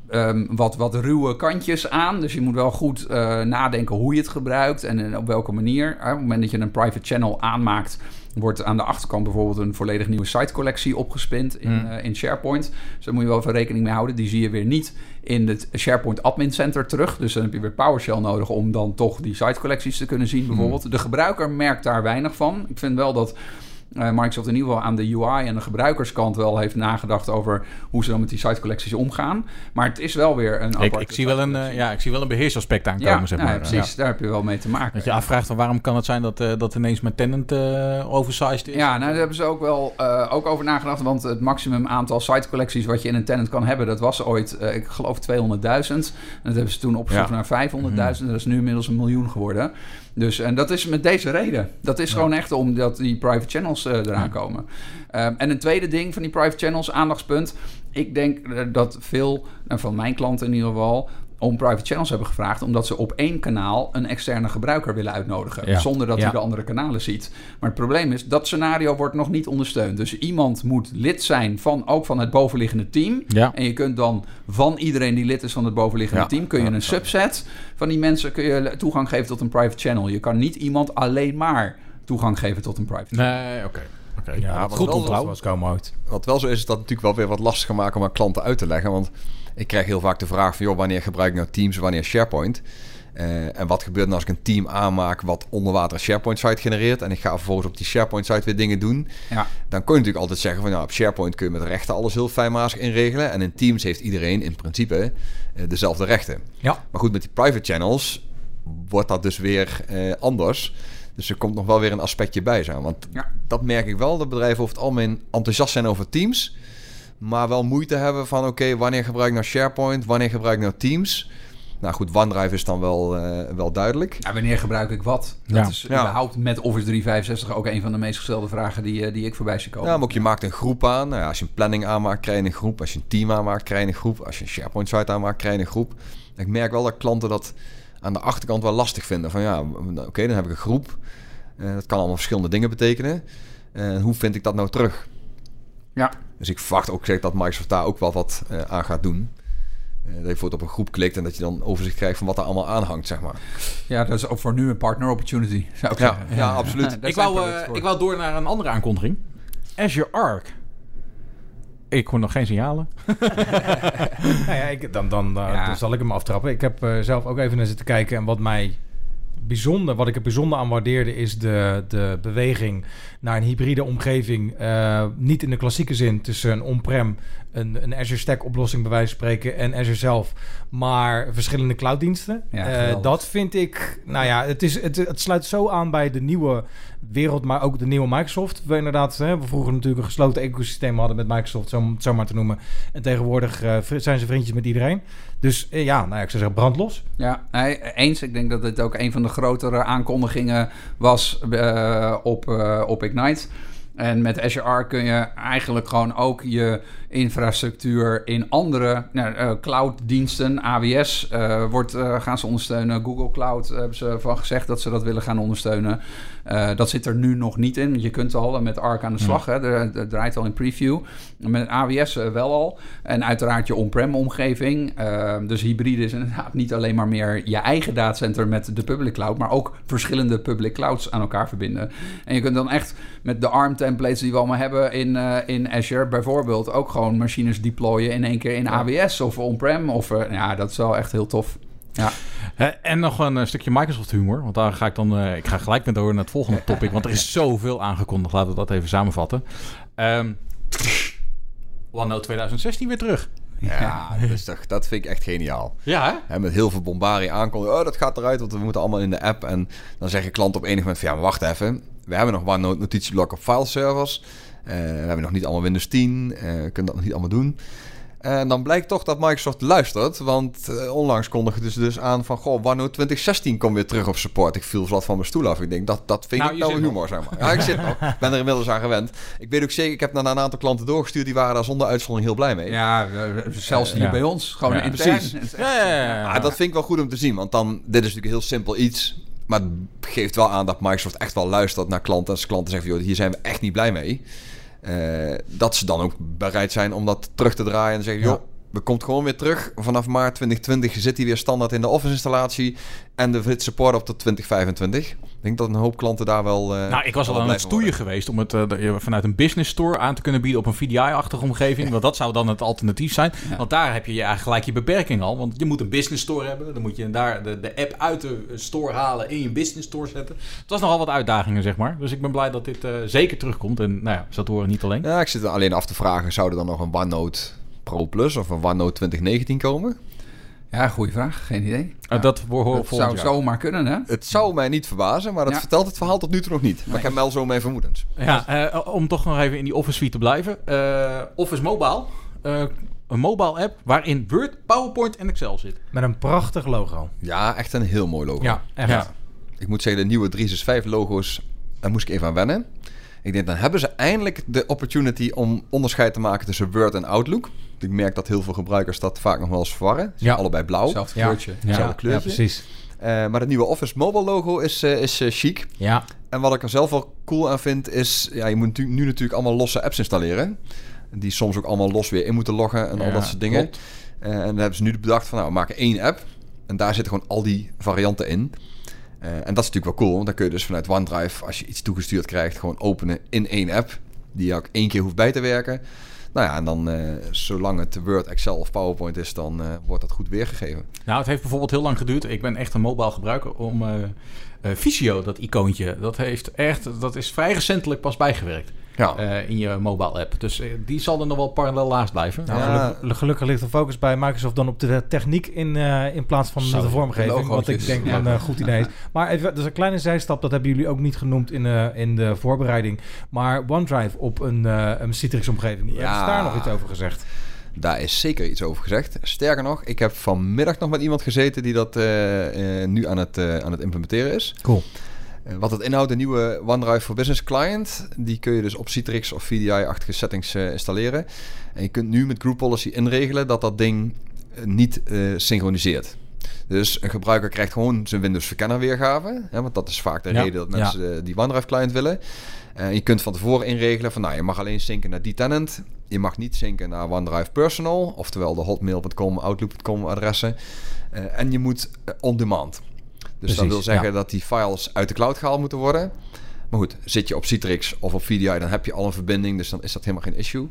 ehm, wat, wat ruwe kantjes aan. Dus je moet wel goed nadenken hoe je het gebruikt en op welke manier. Op het moment dat je een private channel aanmaakt, wordt aan de achterkant bijvoorbeeld een volledig nieuwe sitecollectie opgespind in, Hmm. eh, in SharePoint. Dus daar moet je wel even rekening mee houden. Die zie je weer niet in het SharePoint Admin Center terug. Dus dan heb je weer PowerShell nodig om dan toch die sitecollecties te kunnen zien bijvoorbeeld. De gebruiker merkt daar weinig van. Ik vind wel dat Microsoft in ieder geval aan de UI en de gebruikerskant wel heeft nagedacht over hoe ze dan met die sitecollecties omgaan. Maar het is wel weer een Ik, ik, zie wel een, eh, ja, ik zie wel een beheersaspect aankomen, ja, zeg ja, maar. precies. Ja. Daar heb je wel mee te maken. Dat je afvraagt van waarom kan het zijn dat, eh, dat ineens mijn tenant eh oversized is? Ja, nou, daar hebben ze ook wel eh, ook over nagedacht. Want het maximum aantal sitecollecties wat je in een tenant kan hebben, dat was ooit, eh, ik geloof, 200.000. En dat hebben ze toen opgezocht naar 500.000. Dat is nu inmiddels een miljoen geworden. Dus, en dat is met deze reden. Dat is gewoon echt omdat die private channels eh, eraan komen. Ehm, en een tweede ding van die private channels, aandachtspunt. Ik denk eh, dat veel, en van mijn klanten in ieder geval, om private channels hebben gevraagd... omdat ze op één kanaal een externe gebruiker willen uitnodigen. Ja. Zonder dat Ja. hij de andere kanalen ziet. Maar het probleem is, dat scenario wordt nog niet ondersteund. Dus iemand moet lid zijn van ook van het bovenliggende team. Ja. En je kunt dan van iedereen die lid is van het bovenliggende team... kun je een subset van die mensen kun je toegang geven tot een private channel. Je kan niet iemand alleen maar toegang geven tot een private channel. Nee, oké. Ja, wat goed wel onthouden was komen uit. Wat wel zo is, is dat natuurlijk wel weer wat lastiger maken om aan klanten uit te leggen. Want ik krijg heel vaak de vraag van, joh, wanneer gebruik ik nou Teams, wanneer SharePoint? Eh, en wat gebeurt nou als ik een team aanmaak wat onder water een SharePoint-site genereert... en ik ga vervolgens op die SharePoint-site weer dingen doen... Ja. dan kun je natuurlijk altijd zeggen van, nou, op SharePoint kun je met rechten alles heel fijnmazig inregelen... en in Teams heeft iedereen in principe eh, dezelfde rechten. Ja. Maar goed, met die private channels wordt dat dus weer eh, anders... Dus er komt nog wel weer een aspectje bij zijn. Want Ja. dat merk ik wel. Dat bedrijven over het algemeen enthousiast zijn over Teams. Maar wel moeite hebben van... oké, wanneer gebruik ik nou SharePoint? Wanneer gebruik ik nou Teams? Nou goed, OneDrive is dan wel, eh, wel duidelijk. Ja, wanneer gebruik ik wat? Dat Ja. is Ja. überhaupt met Office 365 ook een van de meest gestelde vragen die, eh, die ik voorbij zie komen. Ja, maar ook je maakt een groep aan. Nou ja, als je een planning aanmaakt, krijg je een groep. Als je een team aanmaakt, krijg je een groep. Als je een SharePoint site aanmaakt, krijg je een groep. Ik merk wel dat klanten dat aan de achterkant wel lastig vinden. Van ja, oké, dan heb ik een groep. Eh, dat kan allemaal verschillende dingen betekenen. En hoe vind ik dat nou terug? Ja. Dus ik verwacht ook zeg, dat Microsoft daar ook wel wat eh, aan gaat doen. Eh, dat je bijvoorbeeld op een groep klikt en dat je dan overzicht krijgt van wat er allemaal aanhangt, zeg maar. Ja, dat is ook voor nu een partner opportunity, zou ik Ja, zeggen. ja, absoluut. Ik wou, eh, ik wou door naar een andere aankondiging. Azure Arc. Ik hoor nog geen signalen. Nou ja, ik, dan, dan, Ja. dan zal ik hem aftrappen. Ik heb eh, zelf ook even naar zitten kijken. En wat mij bijzonder, wat ik er bijzonder aan waardeerde, is de, de beweging naar een hybride omgeving. Eh, niet in de klassieke zin tussen een on-prem, een, een Azure Stack oplossing bij wijze van spreken en Azure zelf, maar verschillende clouddiensten. Ja, Eh, dat vind ik, nou ja, het, is, het, het sluit zo aan bij de nieuwe wereld, maar ook de nieuwe Microsoft. We inderdaad, hè, we vroeger natuurlijk een gesloten ecosysteem hadden met Microsoft, zo, zo maar te noemen. En tegenwoordig eh, zijn ze vriendjes met iedereen. Dus eh, ja, nou ja, ik zou zeggen brandlos. Ja, nee, eens. Ik denk dat dit ook een van de grotere aankondigingen was eh, op, op Ignite. En met Azure kun je eigenlijk gewoon ook je infrastructuur in andere nou, eh, clouddiensten, AWS, eh, wordt, eh, gaan ze ondersteunen. Google Cloud hebben ze van gezegd dat ze dat willen gaan ondersteunen. Dat zit er nu nog niet in, je kunt al met Arc aan de slag. Hè? Er, er draait al in preview. Met AWS wel al. En uiteraard je on-prem omgeving. Eh, dus hybride is inderdaad niet alleen maar meer je eigen datacenter met de public cloud, maar ook verschillende public clouds aan elkaar verbinden. En je kunt dan echt met de ARM templates die we allemaal hebben in, in Azure bijvoorbeeld ook gewoon machines deployen in één keer in AWS of on-prem. Of, eh, ja, dat is wel echt heel tof. Ja. En nog een eh, stukje Microsoft humor. Want daar ga ik dan. eh, ik ga gelijk met door naar het volgende topic. Want er is zoveel aangekondigd. Laten we dat even samenvatten. Ehm OneNote 2016 weer terug. Ja, dat, is toch, dat vind ik echt geniaal. Ja, hè? Met heel veel bombarie aankondigen. Oh, dat gaat eruit, want we moeten allemaal in de app. En dan zeggen klanten op enig moment van... Ja, maar wacht even. We hebben nog OneNote notitieblok op fileservers. Eh, we hebben nog niet allemaal Windows 10. eh, we kunnen dat nog niet allemaal doen. En dan blijkt toch dat Microsoft luistert. Want eh, onlangs kondigde ze dus aan van... Goh, OneNote 2016 komt weer terug op support. Ik viel vlot van mijn stoel af. Ik denk, dat, dat vind Nou, ik nou humor, zeg maar. Ja, ik zit nog. Ik ben er inmiddels aan gewend. Ik weet ook zeker, ik heb naar een aantal klanten doorgestuurd... die waren daar zonder uitzondering heel blij mee. Ja, eh, zelfs hier Ja. bij ons. Gewoon Ja, intern. precies. Ja, ja, ja. Ah, dat vind ik wel goed om te zien, want dan, dit is natuurlijk een heel simpel iets. Maar het geeft wel aan dat Microsoft echt wel luistert naar klanten. Als klanten zeggen, van, joh, hier zijn we echt niet blij mee. Eh, dat ze dan ook bereid zijn om dat terug te draaien. En zeggen, joh, we komt gewoon weer terug. Vanaf maart 2020 zit hij weer standaard in de Office installatie. En de fit support op tot 2025. Ik denk dat een hoop klanten daar wel... eh, Nou, ik was al aan het stoeien geweest om het eh, de- vanuit een business store aan te kunnen bieden op een VDI-achtige omgeving. Want dat zou dan het alternatief zijn. Ja. Want daar heb je je eigenlijk gelijk je beperking al. Want je moet een business store hebben. Dan moet je daar de, de app uit de store halen in je business store zetten. Het was nogal wat uitdagingen, zeg maar. Dus ik ben blij dat dit eh, zeker terugkomt. En nou ja, dat horen niet alleen. Ja, ik zit er alleen af te vragen, zou er dan nog een OneNote Pro Plus of een OneNote 2019 komen? Ja, goede vraag. Geen idee. Eh, dat horen zou jaar. zomaar kunnen, hè? Het zou mij niet verbazen, maar dat Ja. vertelt het verhaal tot nu toe nog niet. Maar ik heb wel zo mijn vermoedens. Ja, eh, om toch nog even in die Office suite te blijven. Eh, Office Mobile. Eh, een mobile app waarin Word, PowerPoint en Excel zit. Met een prachtig logo. Ja, echt een heel mooi logo. Ja, echt. Ja. Ik moet zeggen, de nieuwe 365 logo's, daar moest ik even aan wennen. Ik denk, dan hebben ze eindelijk de opportunity om onderscheid te maken tussen Word en Outlook. Ik merk dat heel veel gebruikers dat vaak nog wel eens verwarren. Ze zijn Ja. allebei blauw. Hetzelfde Ja. kleurtje. Ja, Hetzelfde ja, kleurtje. precies. Eh, maar het nieuwe Office Mobile logo is, eh, is eh, chic. Ja, En wat ik er zelf wel cool aan vind, is... Ja, je moet nu natuurlijk allemaal losse apps installeren. Die soms ook allemaal los weer in moeten loggen en al dat soort dingen. en dan hebben ze nu bedacht van, nou, we maken één app. En daar zitten gewoon al die varianten in. Eh, en dat is natuurlijk wel cool, want dan kun je dus vanuit OneDrive, als je iets toegestuurd krijgt, gewoon openen in één app. Die je ook één keer hoeft bij te werken. Nou ja, en dan, eh, zolang het Word, Excel of PowerPoint is, dan eh, wordt dat goed weergegeven. Nou, het heeft bijvoorbeeld heel lang geduurd. Ik ben echt een mobile gebruiker om eh, Visio, dat icoontje, dat heeft echt, dat is vrij recentelijk pas bijgewerkt Ja, eh, in je mobile app. Dus eh, die zal er nog wel parallel naast blijven. Nou, Ja. gelukkig, gelukkig ligt de focus bij Microsoft dan op de techniek in, eh, in plaats van Zo, de vormgeving. Wat ik denk Ja. een eh, goed idee is. Maar even, dat is een kleine zijstap, dat hebben jullie ook niet genoemd in, eh, in de voorbereiding. Maar OneDrive op een, eh een Citrix-omgeving. Ja. Hebben ze daar nog iets over gezegd? Daar is zeker iets over gezegd. Sterker nog, ik heb vanmiddag nog met iemand gezeten die dat eh, eh, nu aan het, eh, aan het implementeren is. Cool. Wat het inhoudt, de nieuwe OneDrive for Business client. Die kun je dus op Citrix of VDI-achtige settings eh, installeren. En je kunt nu met Group Policy inregelen dat dat ding eh, niet eh, synchroniseert. Dus een gebruiker krijgt gewoon zijn Windows verkenner weergave. Hè, want dat is vaak de Ja, reden dat mensen die OneDrive client willen. Eh, je kunt van tevoren inregelen van nou, je mag alleen synken naar die tenant. Je mag niet synken naar OneDrive Personal, oftewel de hotmail.com, outlook.com adressen. En je moet eh, Dus dat wil zeggen ja. dat die files uit de cloud gehaald moeten worden. Maar goed, zit je op Citrix of op VDI, dan heb je al een verbinding, dus dan is dat helemaal geen issue.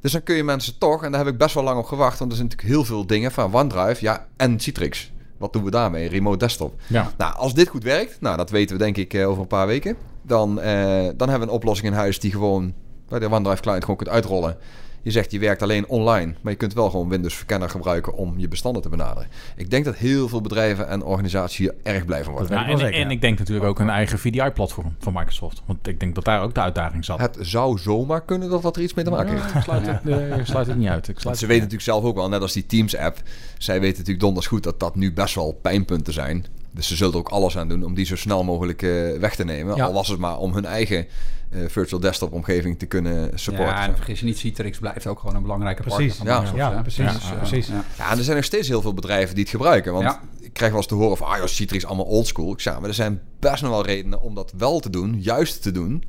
Dus dan kun je mensen toch, en daar heb ik best wel lang op gewacht, want er zijn natuurlijk heel veel dingen van OneDrive, ja, en Citrix. Wat doen we daarmee? Remote desktop. Ja. Nou, als dit goed werkt, nou, dat weten we denk ik eh, over een paar weken. Dan, eh, dan hebben we een oplossing in huis die gewoon bij de OneDrive client gewoon kunt uitrollen. Je zegt je werkt alleen online, maar je kunt wel gewoon Windows Verkenner gebruiken om je bestanden te benaderen. Ik denk dat heel veel bedrijven en organisaties hier erg blij van worden. Ja, en, zeker, en ja. ik denk natuurlijk ook een eigen VDI-platform van Microsoft. Want ik denk dat daar ook de uitdaging zat. Het zou zomaar kunnen dat dat er iets mee te maken heeft. Ja, ik sluit, het, ik sluit het niet uit. Ik sluit ze weten natuurlijk zelf ook wel, net als die Teams-app. Zij weten natuurlijk donders goed dat dat nu best wel pijnpunten zijn. Dus ze zullen er ook alles aan doen om die zo snel mogelijk eh, weg te nemen. Ja. Al was het maar om hun eigen eh, virtual desktop omgeving te kunnen supporten. Ja, en vergis je niet, Citrix blijft ook gewoon een belangrijke Precies, partner van ja, Microsoft, ja, precies, Dus, eh, precies. ja. Ja, en er zijn nog steeds heel veel bedrijven die het gebruiken. Want Ja. ik krijg wel eens te horen van... ah joh, Citrix allemaal oldschool. Ik zeg, maar er zijn best nog wel redenen om dat wel te doen. Juist te doen.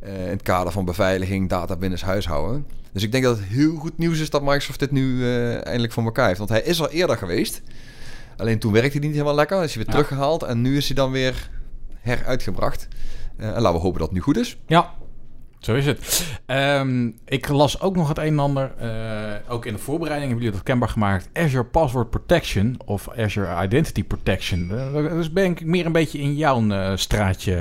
eh, in het kader van beveiliging, data binnen huishouden. Dus ik denk dat het heel goed nieuws is dat Microsoft dit nu eindelijk voor elkaar heeft. Want hij is al eerder geweest. Alleen toen werkte hij niet helemaal lekker. Is hij weer Ja. teruggehaald. En nu is hij dan weer heruitgebracht. Eh, en laten we hopen dat het nu goed is. Ja, Zo is het. Ehm, ik las ook nog het een en ander. eh, ook in de voorbereiding hebben jullie dat kenbaar gemaakt. Azure Password Protection of Azure Identity Protection. Eh, dus ben ik meer een beetje in jouw straatje,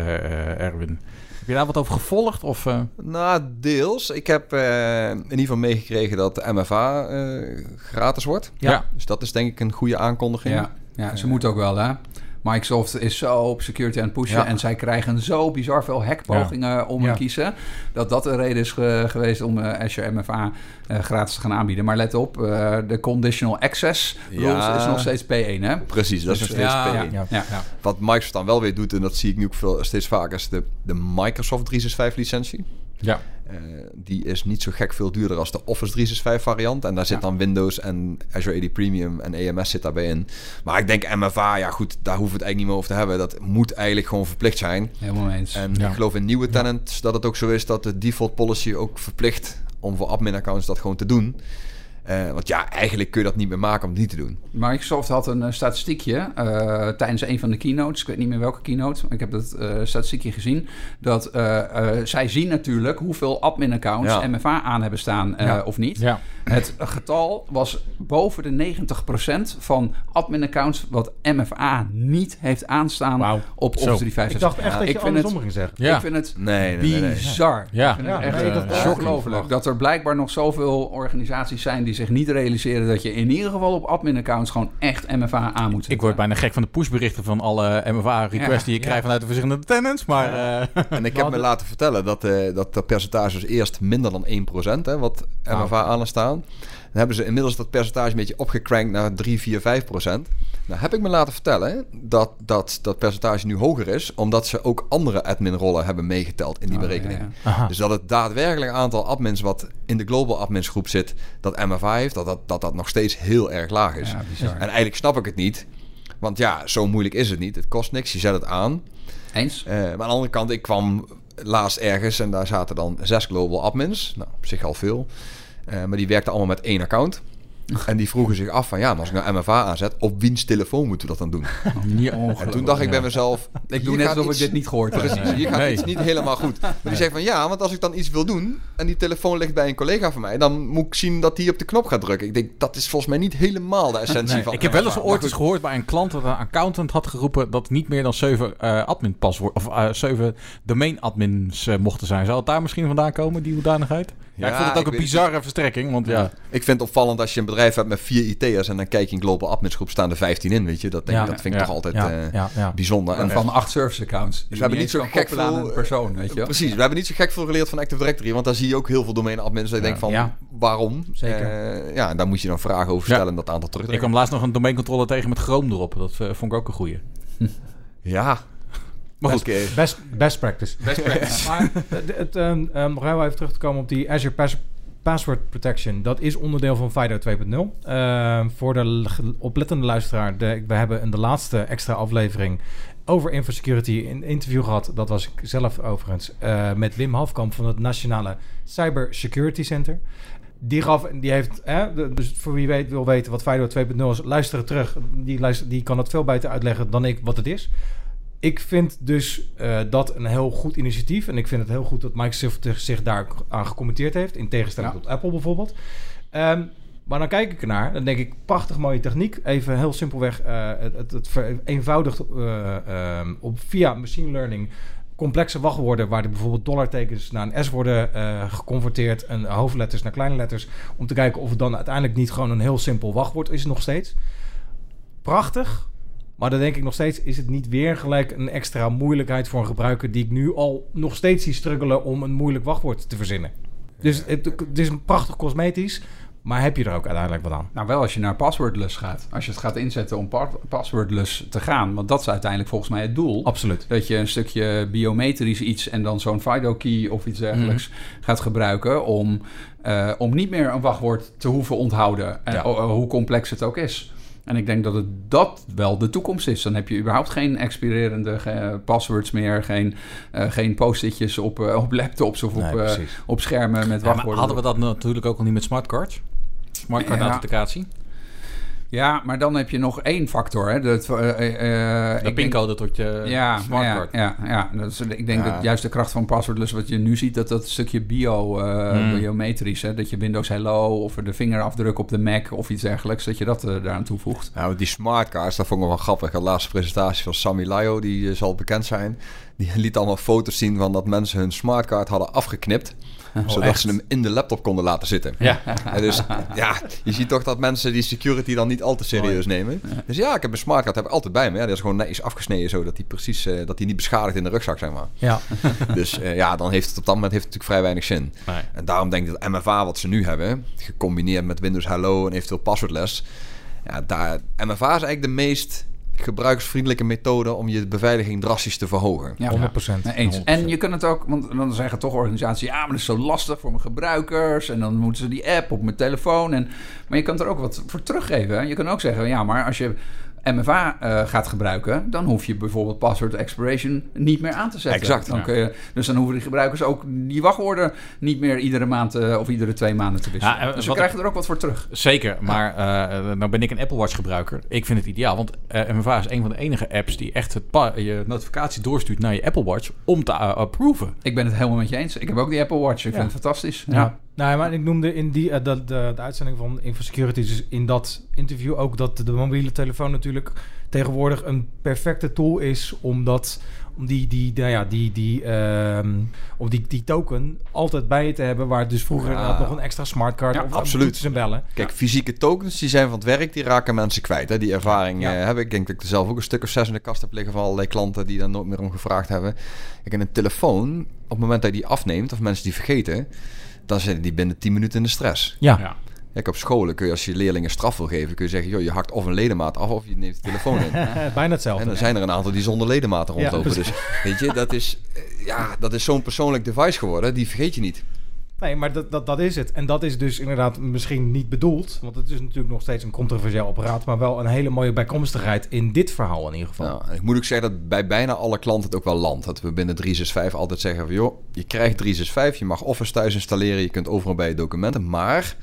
Erwin. Heb je daar wat over gevolgd? Of? Nou, deels. Ik heb eh, in ieder geval meegekregen dat de MFA eh, gratis wordt. Ja. Dus dat is denk ik een goede aankondiging. Ja, ja ze moet ook wel, hè. Microsoft is zo op security aan het pushen Ja. en zij krijgen zo bizar veel hackpogingen om Ja. te kiezen. Dat dat de reden is ge- geweest om eh, Azure MFA eh, gratis te gaan aanbieden. Maar let op, eh, de conditional access rules is nog steeds P1, hè? Precies, dat is nog Dus, steeds ja, P1. ja, Ja. ja, ja. Wat Microsoft dan wel weer doet, en dat zie ik nu ook veel, steeds vaker, is de, de Microsoft 365 licentie. Ja. Eh, die is niet zo gek veel duurder als de Office 365 variant. En daar zit Ja. dan Windows en Azure AD Premium en EMS zit daarbij in. Maar ik denk MFA, ja goed, daar hoeven we het eigenlijk niet meer over te hebben. Dat moet eigenlijk gewoon verplicht zijn. Helemaal eens. En Ja. ik geloof in nieuwe tenants dat het ook zo is dat de default policy ook verplicht om voor admin accounts dat gewoon te doen. Eh, want ja, eigenlijk kun je dat niet meer maken om het niet te doen. Microsoft had een eh, statistiekje eh, tijdens een van de keynotes. Ik weet niet meer welke keynote, maar ik heb dat eh, statistiekje gezien. Dat eh, eh, zij zien natuurlijk hoeveel admin-accounts Ja. MFA aan hebben staan eh, Ja. of niet. ja. Het getal was boven de 90% van admin-accounts wat MFA niet heeft aanstaan Wauw. op. Office 365. ik dacht echt dat ik je vind andersom het- ging zeggen. Ja. Ik vind het Nee, nee, nee. nee. bizar. Ja. Ik vind het Ja, echt ongelooflijk. Dat er blijkbaar nog zoveel organisaties zijn die zich niet realiseren dat je in ieder geval op admin-accounts gewoon echt MFA aan moet zetten. Ik word bijna gek van de pushberichten van alle MFA-requests Ja, die je ja. krijgt vanuit de verschillende tenants. Maar eh, En ik heb me laten vertellen dat, eh dat dat percentage is eerst minder dan 1%, hè, wat MFA aan staan. Dan hebben ze inmiddels dat percentage een beetje opgekrankt naar 3, 4, 5 procent. Nou heb ik me laten vertellen dat, dat dat percentage nu hoger is, omdat ze ook andere adminrollen hebben meegeteld in die Oh, berekening. ja, ja. aha. Dus dat het daadwerkelijk aantal admins wat in de global admins groep zit, dat MFA heeft, dat dat, dat, dat nog steeds heel erg laag is. Ja. En eigenlijk snap ik het niet. Want ja, zo moeilijk is het niet. Het kost niks, je zet het aan. Eens? Eh, maar aan de andere kant, ik kwam laatst ergens en daar zaten dan zes global admins. Nou, op zich al veel. Eh, maar die werkten allemaal met één account. En die vroegen zich af van ja, maar als ik nou MFA aanzet, op wiens telefoon moeten we dat dan doen? Ja, En toen dacht ik bij mezelf, Ik doe net gaat alsof ik iets- dit niet gehoord heb. Precies, hier gaat Nee. iets niet helemaal goed. Maar die zegt van ja, want als ik dan iets wil doen en die telefoon ligt bij een collega van mij, dan moet ik zien dat hij op de knop gaat drukken. Ik denk, dat is volgens mij niet helemaal de essentie Nee, van ik heb wel eens ooit eens gehoord bij een klant dat een accountant had geroepen dat niet meer dan zeven eh admin paswoord of eh, zeven domain admins eh, mochten zijn. Zou het daar misschien vandaan komen, die hoedanigheid? Ja, ik vond het ook een het bizarre verstrekking, want ja. Ik vind het opvallend als je een bedrijf hebt met vier IT'ers en dan kijk je in global adminsgroep staan er 15 in, weet je. Dat, denk, Ja. ik- dat vind ik Ja. toch altijd Ja, eh, ja, ja. bijzonder. En, Van acht service accounts. Dus we hebben je niet zo gek aan veel, een persoon, weet je. Precies, we hebben niet zo gek veel geleerd van Active Directory, want daar zie je ook heel veel domein admins. Dat ik Ja. denk van, Ja. waarom? Zeker. Eh, ja, en daar moet je dan vragen over Ja. stellen en dat aantal terug. Ik kwam laatst nog een domeincontroller tegen met Chrome erop. Dat eh, vond ik ook een goeie. Ja, Maar goed, Oké. Best, best practice. best practice. Maar het, het, nog heel even terug te komen op die Azure Pass- Password Protection. Dat is onderdeel van FIDO 2.0. Ehm, voor de oplettende luisteraar, de, we hebben in de laatste extra aflevering over infosecurity een interview gehad. Dat was ik zelf overigens. eh, met Wim Hafkamp van het Nationale Cyber Security Center. Die gaf, die heeft, hè, de- dus voor wie weet, wil weten wat FIDO 2.0 is, luister het terug. Die, luister, die kan het veel beter uitleggen dan ik wat het is. Ik vind dus eh, dat een heel goed initiatief. En ik vind het heel goed dat Microsoft zich daar aan gecommenteerd heeft. In tegenstelling Ja. tot Apple bijvoorbeeld. Ehm, Maar dan kijk ik ernaar, dan denk ik, prachtig mooie techniek. Even heel simpelweg, eh, het, het, het vereenvoudigt eh, ehm, op, via machine learning complexe wachtwoorden... waar er bijvoorbeeld dollartekens naar een S worden geconverteerd... en hoofdletters naar kleine letters... om te kijken of het dan uiteindelijk niet gewoon een heel simpel wachtwoord is nog steeds. Prachtig, maar dan denk ik nog steeds, is het niet weer gelijk een extra moeilijkheid voor een gebruiker die ik nu al nog steeds zie struggelen om een moeilijk wachtwoord te verzinnen. Dus het, het is een prachtig cosmetisch, maar heb je er ook uiteindelijk wat aan? Nou, wel als je naar passwordless gaat. Als je het gaat inzetten om pa- passwordless te gaan. Want dat is uiteindelijk volgens mij het doel. Absoluut. Dat je een stukje biometrisch iets en dan zo'n FIDO-key of iets dergelijks gaat gebruiken om, eh, om niet meer een wachtwoord te hoeven onthouden. Ja. o- hoe complex het ook is. En ik denk dat het dat wel de toekomst is. Dan heb je überhaupt geen expirerende eh, passwords meer. Geen, eh, geen post-itjes op, eh, op laptops of Nee, op, eh, op schermen met Ja, maar wachtwoorden. hadden we dat natuurlijk ook al niet met smartcards? Smartcard Ja. Ja, maar dan heb je nog één factor. Hè? Dat, eh, eh, De ik denk- pincode tot je ja, smartcard. Ja, ja, ja. Dat is, ik denk Ja. dat juist de kracht van passwordless wat je nu ziet, dat dat stukje bio, eh, Hmm. biometrisch, hè, dat je Windows Hello of de vingerafdruk op de Mac of iets dergelijks, dat je dat daaraan toevoegt. Nou, die smartcards, dat vond ik wel grappig. De laatste presentatie van Sammy Layo, die zal bekend zijn. Die liet allemaal foto's zien van dat mensen hun smartcard hadden afgeknipt. zodat echt? ze hem in de laptop konden laten zitten. Ja. En dus ja, je ziet toch dat mensen die security dan niet al te serieus nemen. Dus ja, ik heb een smartcard heb ik altijd bij me. Ja, die is gewoon netjes afgesneden, zodat die precies eh, dat die niet beschadigd in de rugzak, zeg maar. Ja, Dus eh, ja, dan heeft het op dat moment heeft het natuurlijk vrij weinig zin. Nee. En daarom denk ik dat MFA wat ze nu hebben, gecombineerd met Windows Hello en eventueel passwordless. Ja, daar, MFA is eigenlijk de meest gebruiksvriendelijke methode om je beveiliging drastisch te verhogen. Ja, 100%. Nee, eens. En je kunt het ook, want dan zeggen toch organisaties, ja, maar dat is zo lastig voor mijn gebruikers. En dan moeten ze die app op mijn telefoon. En, maar je kan er ook wat voor teruggeven. Je kan ook zeggen, ja, maar als je MFA eh, gaat gebruiken, dan hoef je bijvoorbeeld password expiration niet meer aan te zetten. Exact, Dan ja. kun je, dus dan hoeven die gebruikers ook die wachtwoorden niet meer iedere maand eh, of iedere twee maanden te wisselen. Ja, en dus we wat krijgen er ook wat voor terug. Zeker, maar eh nou ben ik een Apple Watch gebruiker. Ik vind het ideaal, want eh MFA is een van de enige apps die echt het je notificatie doorstuurt naar je Apple Watch om te uh, approven. Ik ben het helemaal met je eens. Ik heb ook die Apple Watch. Ik Ja. vind het fantastisch. Ja. Nou, maar ik noemde in die, eh, de, de, de uitzending van Infosecurity, dus in dat interview ook dat de mobiele telefoon natuurlijk tegenwoordig een perfecte tool is om dat, om die, die, nou ja, die, die, ehm, om die, die token altijd bij je te hebben, waar dus vroeger Ja. inderdaad nog een extra smartcard Ja, of absoluut. en bellen. Kijk, fysieke tokens die zijn van het werk, die raken mensen kwijt. Hè? Die ervaring Ja. eh, heb ik. Ik denk dat ik er zelf ook een stuk of zes in de kast heb liggen van allerlei klanten die daar nooit meer om gevraagd hebben. Kijk, en een telefoon, op het moment dat je die afneemt, of mensen die vergeten, dan zitten die binnen 10 minuten in de stress. Ja, Ja. Kijk, op scholen kun je als je leerlingen straf wil geven, kun je zeggen, joh, je hakt of een ledemaat af of je neemt de telefoon in. bijna hetzelfde. En dan zijn er een aantal die zonder ledematen Ja, rondlopen. dus weet je, dat is, eh, ja, dat is zo'n persoonlijk device geworden, die vergeet je niet. Nee, maar dat, dat, dat is het. En dat is dus inderdaad misschien niet bedoeld. Want het is natuurlijk nog steeds een controversieel apparaat. Maar wel een hele mooie bijkomstigheid in dit verhaal in ieder geval. Nou, ik moet ook zeggen dat bij bijna alle klanten het ook wel landt. Dat we binnen 365 altijd zeggen van... joh, je krijgt 365, je mag Office thuis installeren... je kunt overal bij je documenten, maar...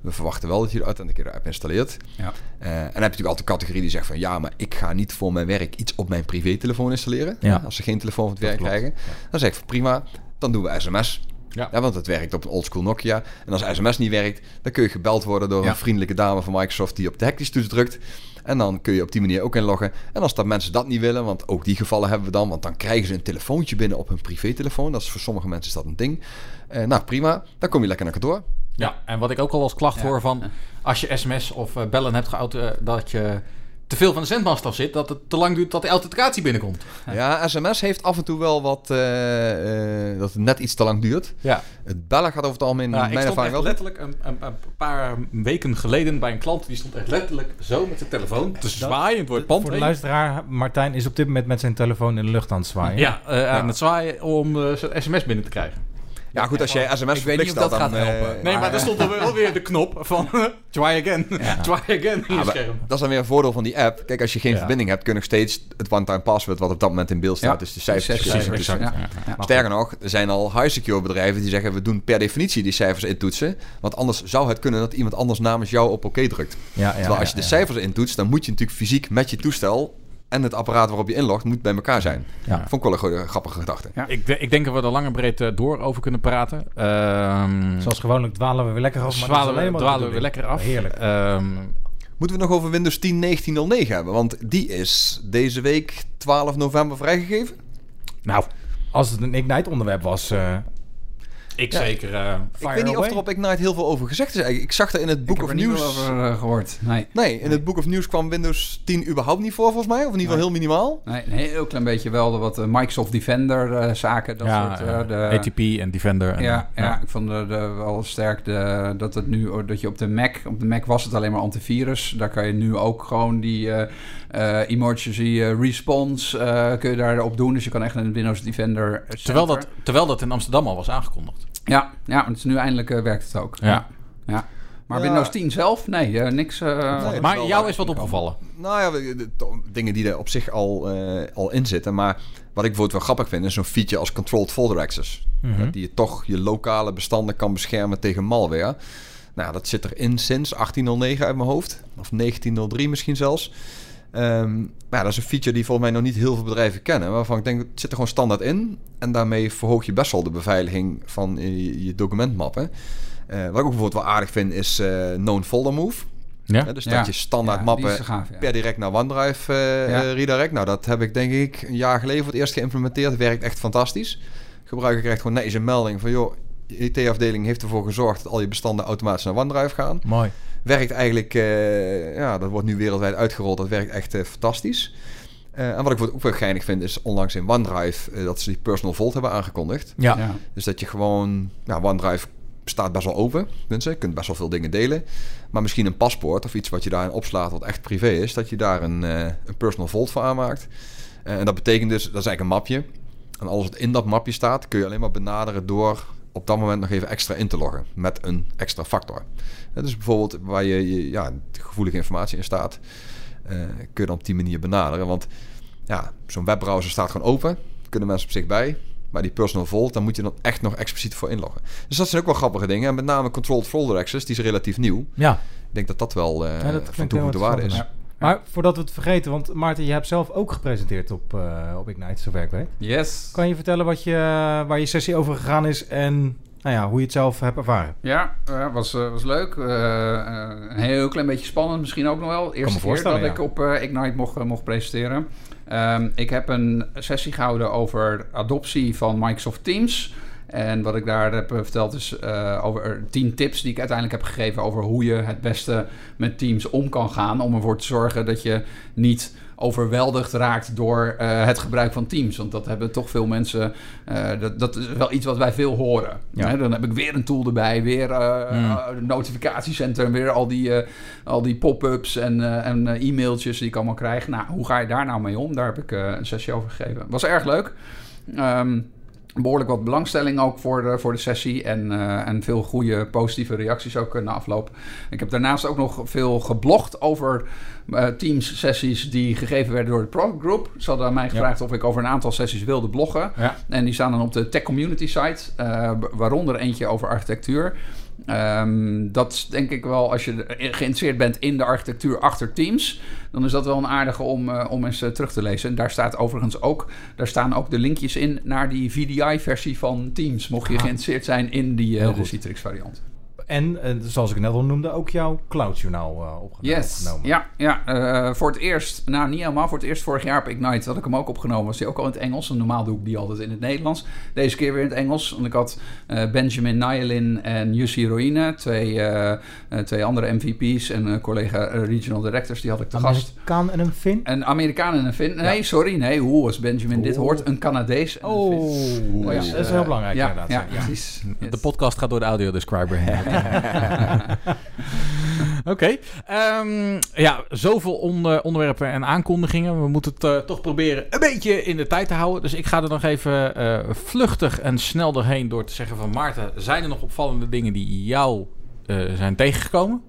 we verwachten wel dat je de Authenticator app installeert. Ja. Eh, en dan heb je natuurlijk altijd de categorie die zegt van... ja, maar ik ga niet voor mijn werk iets op mijn privételefoon installeren. Ja. Als ze geen telefoon van het werk krijgen. Dan zeg ik van prima, dan doen we sms... Ja. Ja, want het werkt op een oldschool Nokia. En als sms niet werkt, dan kun je gebeld worden door Ja. een vriendelijke dame van Microsoft die op de hektisch toets drukt. En dan kun je op die manier ook inloggen. En als dat mensen dat niet willen, want ook die gevallen hebben we dan, want dan krijgen ze een telefoontje binnen op hun privételefoon. Dat is voor sommige mensen is dat een ding. Eh, nou, prima. Dan kom je lekker naar kantoor. Ja, en wat ik ook al als klacht Ja. hoor van... als je sms of eh, bellen hebt geauto, eh, dat je te veel van de zendmast af zit... dat het te lang duurt dat de authenticatie binnenkomt. Ja, sms heeft af en toe wel wat, eh, eh, dat het net iets te lang duurt. Ja, Het bellen gaat over het algemeen, ja mijn ik stond ervaring echt wel. letterlijk een, een, een paar weken geleden bij een klant... die stond echt letterlijk zo met zijn telefoon te zwaaien door het pand Voor de heen. luisteraar, Martijn is op dit moment met zijn telefoon in de lucht aan het zwaaien. Ja, eh, aan het zwaaien om eh, zijn sms binnen te krijgen. Ja, goed, als jij sms Ik weet verplicht niet of dat gaat dan, eh, helpen. Nee, maar er stond er wel weer de knop van try again, try again in je scherm. dat is dan weer een voordeel van die app. Kijk, als je geen Ja. verbinding hebt, kun je nog steeds het one-time password wat op dat moment in beeld staat. Ja. Dus de cijfers. Precies, precies. precies, ja. Ja. Sterker nog, er zijn al high-secure bedrijven die zeggen... we doen per definitie die cijfers intoetsen. Want anders zou het kunnen dat iemand anders namens jou op oké drukt. ja, ja, Terwijl als je ja, de ja. cijfers intoetst... dan moet je natuurlijk fysiek met je toestel en het apparaat waarop je inlogt moet bij elkaar zijn. Ja. Vond ik wel een goede, grappige gedachte. Ja. Ik, ik denk dat we er lang en breed door over kunnen praten. Ehm Zoals gewoonlijk dwalen we weer lekker af. maar zwalen we, dwalen we weer lekker af. Heerlijk. Ehm, Moeten we nog over Windows 10 1909 hebben? Want die is deze week 12 november vrijgegeven. nou, Als het een Ignite onderwerp was, eh ik Ja. zeker. eh, ik weet niet of er op Ignite heel veel over gezegd is. eigenlijk. Ik zag er in het Ik Book heb of er niet News... over eh, gehoord. Nee. Nee, in het Book of News kwam Windows 10 überhaupt niet voor volgens mij. Of in ieder geval heel minimaal. Nee, een heel klein beetje wel de wat eh, Microsoft Defender eh, zaken. Dat ja, soort, de, ATP en Defender. En, ja, ja, ik vond de, wel sterk de, dat het nu oh, dat je op de Mac, op de Mac was het alleen maar antivirus. Daar kan je nu ook gewoon die eh, eh, emergency response eh, kun je daarop doen. Dus je kan echt een Windows Defender. Terwijl, dat, terwijl dat in Amsterdam al was aangekondigd. Ja, ja, het is nu eindelijk eh, werkt het ook. Ja. ja. Maar Ja. Windows 10 zelf, nee, eh, niks. eh, Nee, Maar jou is wat opgevallen. Nou ja, we- de- to- dingen die er op zich al, eh, al in zitten. Maar wat ik bijvoorbeeld wel grappig vind, is zo'n feature als Controlled Folder Access. Mhm. Die je toch je lokale bestanden kan beschermen tegen malware. Nou, dat zit erin sinds 1809 uit mijn hoofd. Of 1903 misschien zelfs. Ehm, maar ja, dat is een feature die volgens mij nog niet heel veel bedrijven kennen. Waarvan ik denk, het zit er gewoon standaard in. En daarmee verhoog je best wel de beveiliging van je, je documentmappen. Eh, wat ik ook bijvoorbeeld wel aardig vind, is eh Known Folder Move. Ja? Hè, dus Ja. dat je standaard ja, mappen gaaf, per direct naar OneDrive eh, Ja. eh, redirect. Nou, dat heb ik denk ik een jaar geleden voor het eerst geïmplementeerd. Werkt echt fantastisch. Gebruiker krijgt gewoon netjes een melding van... joh, je IT-afdeling heeft ervoor gezorgd dat al je bestanden automatisch naar OneDrive gaan. mooi. Werkt eigenlijk, eh, ja, dat wordt nu wereldwijd uitgerold. Dat werkt echt eh, fantastisch. Eh, en wat ik ook wel geinig vind, is onlangs in OneDrive dat ze die Personal Vault hebben aangekondigd. Ja. Ja. Dus dat je gewoon, nou, OneDrive staat best wel open. Mensen, je kunt best wel veel dingen delen. Maar misschien een paspoort of iets wat je daarin opslaat wat echt privé is, dat je daar een, eh, een personal vault voor aanmaakt. Eh, en dat betekent dus, dat is eigenlijk een mapje. En alles wat in dat mapje staat, kun je alleen maar benaderen door op dat moment nog even extra in te loggen met een extra factor. Eh, dus bijvoorbeeld waar je, je ja, gevoelige informatie in staat, eh, kun je dan op die manier benaderen. Want ja, zo'n webbrowser staat gewoon open, kunnen mensen op zich bij. Maar die personal vault, daar moet je dan echt nog expliciet voor inloggen. Dus dat zijn ook wel grappige dingen. En met name controlled folder access, die is relatief nieuw. Ja. Ik denk dat dat wel eh Ja, dat van toegevoegde waarde is. Maar voordat we het vergeten, want Maarten, je hebt zelf ook gepresenteerd op, eh, op Ignite, zover ik weet. Yes. Kan je vertellen wat je, waar je sessie over gegaan is en nou ja, hoe je het zelf hebt ervaren? Ja, eh, was, eh, was leuk. Eh, een heel klein beetje spannend misschien ook nog wel. Eerste keer dat ik op Ignite mocht, mocht presenteren. Ehm, ik heb een sessie gehouden over adoptie van Microsoft Teams. En wat ik daar heb verteld is over tien tips die ik uiteindelijk heb gegeven over hoe je het beste met Teams om kan gaan. Om ervoor te zorgen dat je niet overweldigd raakt door eh, het gebruik van Teams. Want dat hebben toch veel mensen. eh, dat, dat is wel iets wat wij veel horen. Ja. Hè, dan heb ik weer een tool erbij, weer eh Hmm. een notificatiecentrum, weer al die, al die pop-ups en, en e-mailtjes die ik allemaal krijg. Nou, hoe ga je daar nou mee om? Daar heb ik een sessie over gegeven. Was erg leuk. Ehm, behoorlijk wat belangstelling ook voor de, voor de sessie. En, eh, en veel goede positieve reacties ook eh, na afloop. Ik heb daarnaast ook nog veel geblogd over eh, Teams-sessies die gegeven werden door de Product Group. Ze hadden aan mij gevraagd of ik over een aantal sessies wilde bloggen. Ja. En die staan dan op de Tech Community site, waaronder eentje over architectuur. Ehm, dat is denk ik wel, als je geïnteresseerd bent in de architectuur achter Teams, dan is dat wel een aardige om, eh, om eens eh, terug te lezen. En daar staat overigens ook, daar staan ook de linkjes in naar die VDI-versie van Teams, mocht je Ah. geïnteresseerd zijn in die eh, En eh, zoals ik net al noemde, ook jouw Cloud-journaal eh, opgenomen. Yes, opgenomen. ja, ja eh, voor het eerst, nou niet helemaal, voor het eerst vorig jaar op Ignite had ik hem ook opgenomen. Was die ook al in het Engels. En normaal doe ik die altijd in het Nederlands. Deze keer weer in het Engels. Want ik had eh, Benjamin Nyelin en Jussi Roine, twee, twee andere MVP's en een collega regional directors, die had ik te gast. Amerikaan en een Fin? Een Amerikaan en een Fin. Nee, sorry, nee, hoe was Benjamin? Dit Oh. hoort een Canadees en een Oh, Fin. ja, dat is heel belangrijk ja, inderdaad. Ja, ja. precies. Yes. De podcast gaat door de audiodescriber heen. Oké. ehm, ja, zoveel onder- onderwerpen en aankondigingen. We moeten het eh, toch proberen een beetje in de tijd te houden. Dus ik ga er nog even eh, vluchtig en snel doorheen door te zeggen van... Maarten, zijn er nog opvallende dingen die jou eh, zijn tegengekomen?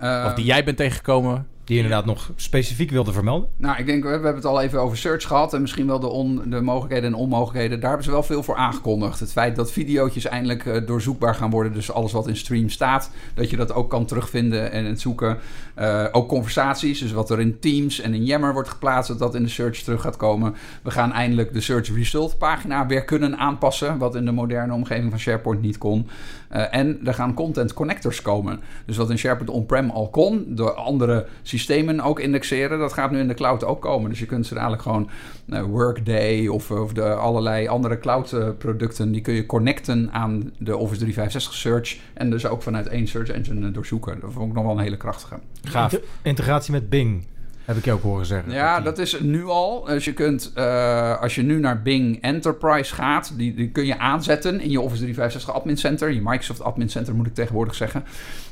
Of die jij bent tegengekomen die je inderdaad nog specifiek wilde vermelden? Nou, ik denk, we hebben het al even over search gehad. En misschien wel de, on, de mogelijkheden en onmogelijkheden. Daar hebben ze wel veel voor aangekondigd. Het feit dat video's eindelijk eh, doorzoekbaar gaan worden. Dus alles wat in stream staat, dat je dat ook kan terugvinden en het zoeken. Eh, ook conversaties, dus wat er in Teams en in Yammer wordt geplaatst, dat dat in de search terug gaat komen. We gaan eindelijk de search result pagina weer kunnen aanpassen. Wat in de moderne omgeving van SharePoint niet kon. Eh, en er gaan content connectors komen. Dus wat in SharePoint on-prem al kon, door andere systemen ook indexeren, dat gaat nu in de cloud ook komen. Dus je kunt ze dadelijk gewoon eh, Workday of, of de allerlei andere cloud producten, die kun je connecten aan de Office 365 search. En dus ook vanuit één search engine doorzoeken. Dat vond ik nog wel een hele krachtige. Gaaf. Inter- integratie met Bing, heb ik je ook horen zeggen. Ja, dat is nu al. Dus je kunt, eh, als je nu naar Bing Enterprise gaat, die, die kun je aanzetten in je Office 365 Admin Center, je Microsoft Admin Center moet ik tegenwoordig zeggen.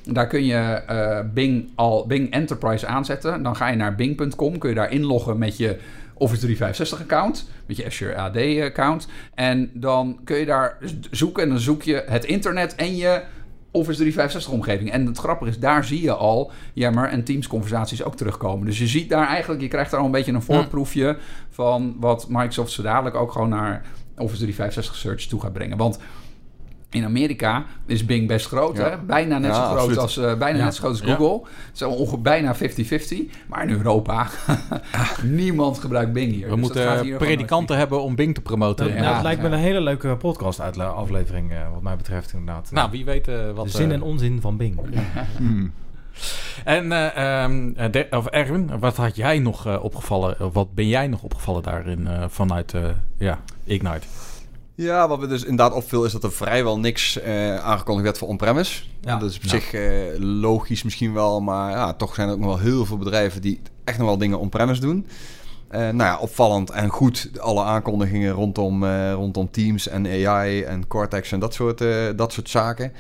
Daar kun je eh, Bing, al, Bing Enterprise aanzetten. Dan ga je naar bing.com, kun je daar inloggen met je Office 365 account, met je Azure AD account. En dan kun je daar zoeken en dan zoek je het internet en je Office 365 omgeving. En het grappige is, daar zie je al Yammer en Teams conversaties ook terugkomen. Dus je ziet daar eigenlijk, je krijgt daar al een beetje een voorproefje van wat Microsoft zo dadelijk ook gewoon naar Office 365 Search toe gaat brengen. Want in Amerika is Bing best groot, Ja. hè? bijna net Ja, zo groot absoluut. als, eh, bijna Ja. net zo groot als Ja. Google. Het is ongeveer bijna 50-50. Maar in Europa, niemand gebruikt Bing hier. We Dus moeten hier predikanten hebben om Bing te promoten. Dat, Ja, nou, Ja. het lijkt me een hele leuke podcast aflevering, eh, wat mij betreft inderdaad. Nou, wie weet eh, wat... de zin eh, en onzin van Bing. Hmm. En eh, ehm, eh, de- of Erwin, wat had jij nog eh, opgevallen? of Wat ben jij nog opgevallen daarin eh, vanuit eh, ja, Ignite? Ja, wat me dus inderdaad opviel is dat er vrijwel niks eh, aangekondigd werd voor on-premise. Ja. Dat is op Ja. zich eh, logisch misschien wel, maar ja, toch zijn er ook nog wel heel veel bedrijven die echt nog wel dingen on-premise doen. Eh, nou ja, opvallend en goed alle aankondigingen rondom, rondom Teams en AI en Cortex en dat soort, dat soort zaken.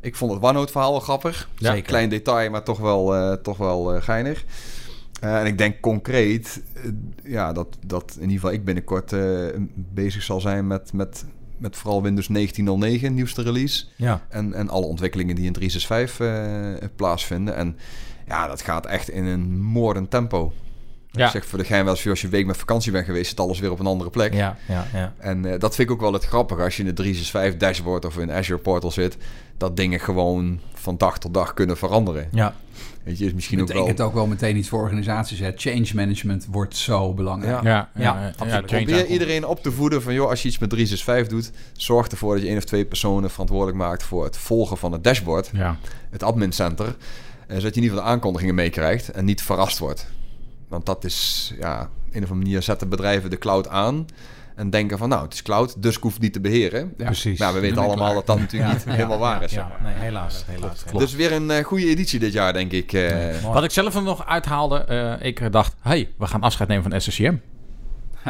Ik vond het OneNote verhaal wel grappig. Ja. Zeker. Klein detail, maar toch wel, toch wel geinig. Eh, en ik denk concreet eh, ja, dat, dat in ieder geval ik binnenkort eh, bezig zal zijn met, met, met vooral Windows 19.09, nieuwste release. Ja. En, en alle ontwikkelingen die in 365 eh, plaatsvinden. En ja, dat gaat echt in een moordend tempo. Ja. Ik zeg voor de gein wel eens, als je een week met vakantie bent geweest, zit alles weer op een andere plek. Ja, ja, ja. En eh, dat vind ik ook wel het grappige als je in de 365 dashboard of in Azure Portal zit, dat dingen gewoon van dag tot dag kunnen veranderen. ja. Weet je, is misschien ook betekent wel... ook wel meteen iets voor organisaties. Hè. Change management wordt zo belangrijk. Ja. Ja, Probeer iedereen op te voeden van, joh, als je iets met 365 doet, zorg ervoor dat je één of twee personen verantwoordelijk maakt voor het volgen van het dashboard, Ja. het admin center, eh, zodat je in ieder geval de aankondigingen meekrijgt en niet verrast wordt. Want dat is, ja, op een of andere manier zetten bedrijven de cloud aan en denken van, nou, het is cloud, dus ik hoef het niet te beheren. Ja. Precies. Nou, we weten allemaal klaar. dat dat natuurlijk Ja, niet ja, helemaal waar ja, is. zeg Ja, maar. nee, helaas. helaas, helaas. Dus weer een eh, goede editie dit jaar, denk ik. eh. Wat ik zelf er nog uithaalde, eh, ik dacht, hey, we gaan afscheid nemen van SSCM.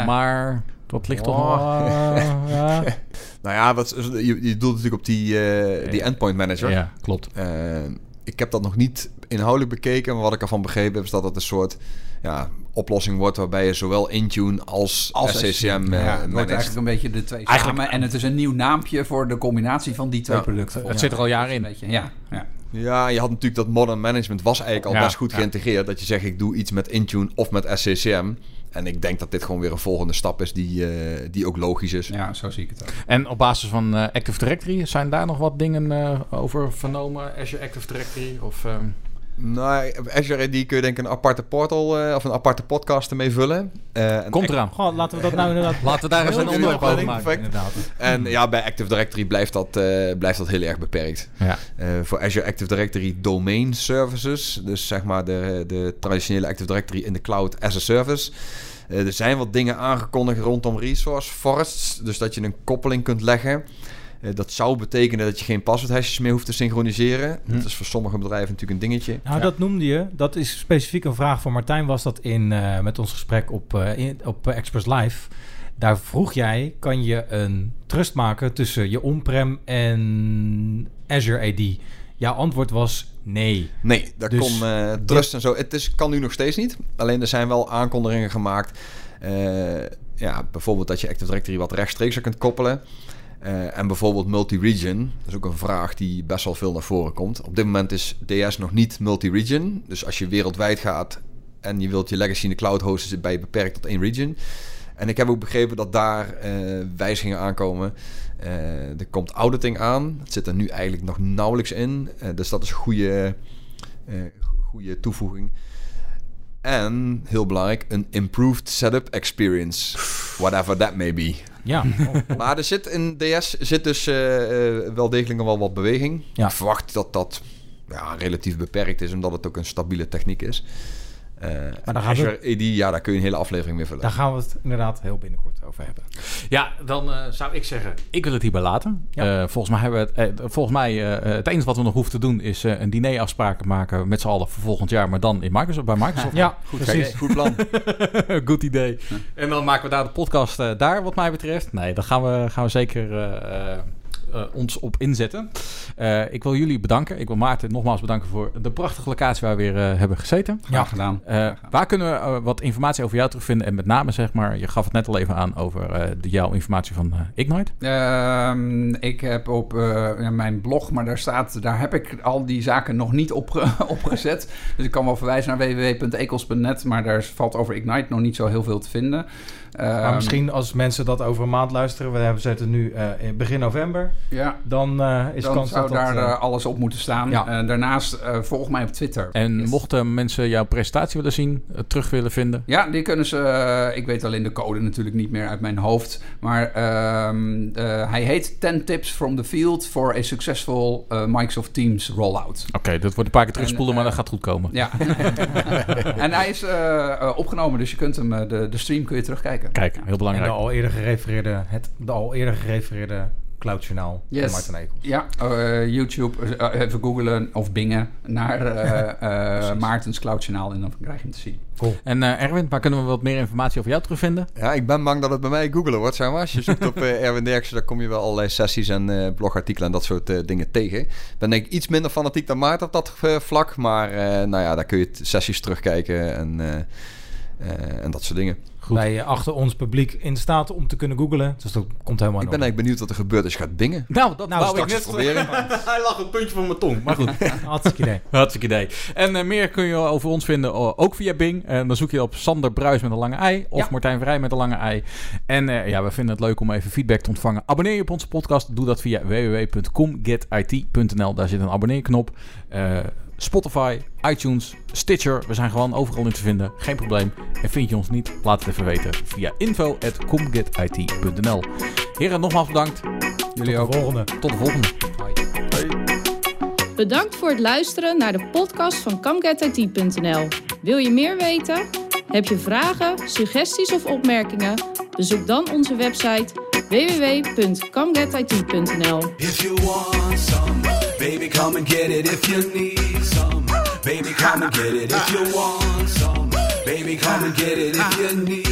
Maar dat ligt toch nog... ja. Nou ja, wat, je, je doelt natuurlijk op die, eh, die endpoint manager. ja, klopt. Ik heb dat nog niet inhoudelijk bekeken, maar wat ik ervan begrepen heb, is dat het een soort ja, oplossing wordt waarbij je zowel Intune als, Als SCCM eh, ja, het wordt eigenlijk een beetje de twee Eigenlijk- samen. En het is een nieuw naampje voor de combinatie van die twee Ja. producten. Het zit er al jaren Een in. beetje, ja, ja. Ja, je had natuurlijk dat modern management was eigenlijk al Ja, best goed ja. geïntegreerd. Dat je zegt, ik doe iets met Intune of met SCCM. En ik denk dat dit gewoon weer een volgende stap is die, eh, die ook logisch is. ja, zo zie ik het ook. En op basis van eh, Active Directory, zijn daar nog wat dingen eh, over vernomen? Azure Active Directory of... ehm, Nou, Azure AD kun je denk ik een aparte portal eh, of een aparte podcast ermee vullen. Eh, Komt eraan. Goh, laten we dat nou inderdaad... Laten we daar eens een onderwerp over maken. Inderdaad. En ja, bij Active Directory blijft dat, eh, blijft dat heel erg beperkt. Ja. Eh, voor Azure Active Directory Domain Services, dus zeg maar de, de traditionele Active Directory in de cloud as a service. Eh, er zijn wat dingen aangekondigd rondom resource forests, dus dat je een koppeling kunt leggen. Eh, dat zou betekenen dat je geen passwordhashes meer hoeft te synchroniseren. Hm. Dat is voor sommige bedrijven natuurlijk een dingetje. Nou, Ja. dat noemde je. Dat is specifiek een vraag voor Martijn. Was dat in eh, met ons gesprek op, eh, in, op Express Live? Daar vroeg jij: kan je een trust maken tussen je on-prem en Azure AD? Jouw antwoord was nee. Nee, dat Dus kon eh, trust en zo. Het is, kan nu nog steeds niet. Alleen er zijn wel aankondigingen gemaakt. Eh, ja, bijvoorbeeld dat je Active Directory wat rechtstreeks kunt koppelen. Eh, en bijvoorbeeld multi-region, dat is ook een vraag die best wel veel naar voren komt. Op dit moment is DS nog niet multi-region. Dus als je wereldwijd gaat en je wilt je legacy in de cloud hosten, zit bij je beperkt tot één region. En ik heb ook begrepen dat daar eh, wijzigingen aankomen. Eh, er komt auditing aan. Het zit er nu eigenlijk nog nauwelijks in. Dus dat is een goede, goede toevoeging. En, heel belangrijk, een improved setup experience. Whatever that may be. Ja, Maar er zit in DS zit dus eh, eh, wel degelijk nog wel wat beweging. Ja. Ik verwacht dat dat ja, relatief beperkt is, omdat het ook een stabiele techniek is. Eh daar gaan Azure AD, ja, daar kun je een hele aflevering mee vullen. daar gaan we het inderdaad heel binnenkort over hebben. Ja, dan eh, zou ik zeggen, ik wil het hierbij laten. Ja. Eh, volgens mij hebben we het, volgens mij, eh, het enige wat we nog hoeven te doen is eh, een dinerafspraak maken met z'n allen voor volgend jaar, maar dan in Microsoft, bij Microsoft. Ja, Goed, precies. kijk, goed plan. Goed idee. En dan maken we daar de podcast eh, daar, wat mij betreft. Nee, daar gaan we, gaan we zeker eh, ons op inzetten. Eh, ik wil jullie bedanken. Ik wil Maarten nogmaals bedanken voor de prachtige locatie waar we weer eh, hebben gezeten. Graag gedaan. Eh, waar kunnen we wat informatie over jou terugvinden? En met name, zeg maar, je gaf het net al even aan over eh, de, jouw informatie van Ignite. Ehm, ik heb op eh, ja, mijn blog, maar daar staat, daar heb ik al die zaken nog niet op, opgezet. Dus ik kan wel verwijzen naar www.ecos.net, maar daar valt over Ignite nog niet zo heel veel te vinden. Maar Ehm, misschien als mensen dat over een maand luisteren, we hebben zetten nu eh, in begin november, Ja, dan eh, is dan kans zou dat dat... daar eh, alles op moeten staan. Ja. Daarnaast eh, volg mij op Twitter. En Yes. mochten mensen jouw presentatie willen zien, terug willen vinden. Ja, die kunnen ze. ik weet alleen de code natuurlijk niet meer uit mijn hoofd. Maar ehm, eh, hij heet 10 Tips from the Field for a Successful Microsoft Teams Rollout. Oké, dat wordt een paar keer terugspoelen, En, maar dat gaat goed komen. Ja. en hij is opgenomen, dus je kunt hem, de, de stream kun je terugkijken. Kijk, heel en de belangrijk. al eerder gerefereerde, het de al eerder gerefereerde Cloud Journaal Yes. van Martin Ekel. Ja, eh, YouTube, eh, even googlen of bingen naar eh, eh, Maartens Cloud Journaal en dan krijg je hem te zien. En eh, Erwin, waar kunnen we wat meer informatie over jou terugvinden? Ja, ik ben bang dat het bij mij googelen wordt, zeg maar. Als je zoekt op eh, Erwin Derksen, dan kom je wel allerlei sessies en eh, blogartikelen en dat soort eh, dingen tegen. Ben ik iets minder fanatiek dan Maarten op dat eh, vlak. Maar eh, nou ja, daar kun je sessies terugkijken en, eh, eh, en dat soort dingen. Goed. Wij eh, achten ons publiek in staat om te kunnen googlen. Dus dat komt helemaal Ik ben eigenlijk benieuwd wat er gebeurt als je gaat bingen. Nou, dat Nou, wou ik straks net proberen. Hij lag het puntje van mijn tong, maar goed. Hartstikke idee. Hartstikke idee. En eh, meer kun je over ons vinden, eh, ook via Bing. En dan zoek je op Sander Bruis met een lange ei of Ja. Martijn Vrij met een lange ei. En eh, ja, we vinden het leuk om even feedback te ontvangen. Abonneer je op onze podcast. Doe dat via www.comgetit.nl. Daar zit een abonneerknop. Spotify, iTunes, Stitcher. We zijn gewoon overal in te vinden. Geen probleem. En vind je ons niet? Laat het even weten via info.comgetit.nl. Heren, nogmaals bedankt. Jullie Tot ook. de volgende. Tot de volgende. Bedankt voor het luisteren naar de podcast van CamGetIT.nl. Wil je meer weten? Heb je vragen, suggesties of opmerkingen? Bezoek dan onze website www.camgetit.nl. If you want some, baby, come and get it. If you need some, baby, come and get it. If you want some, baby, come and get it. If you need,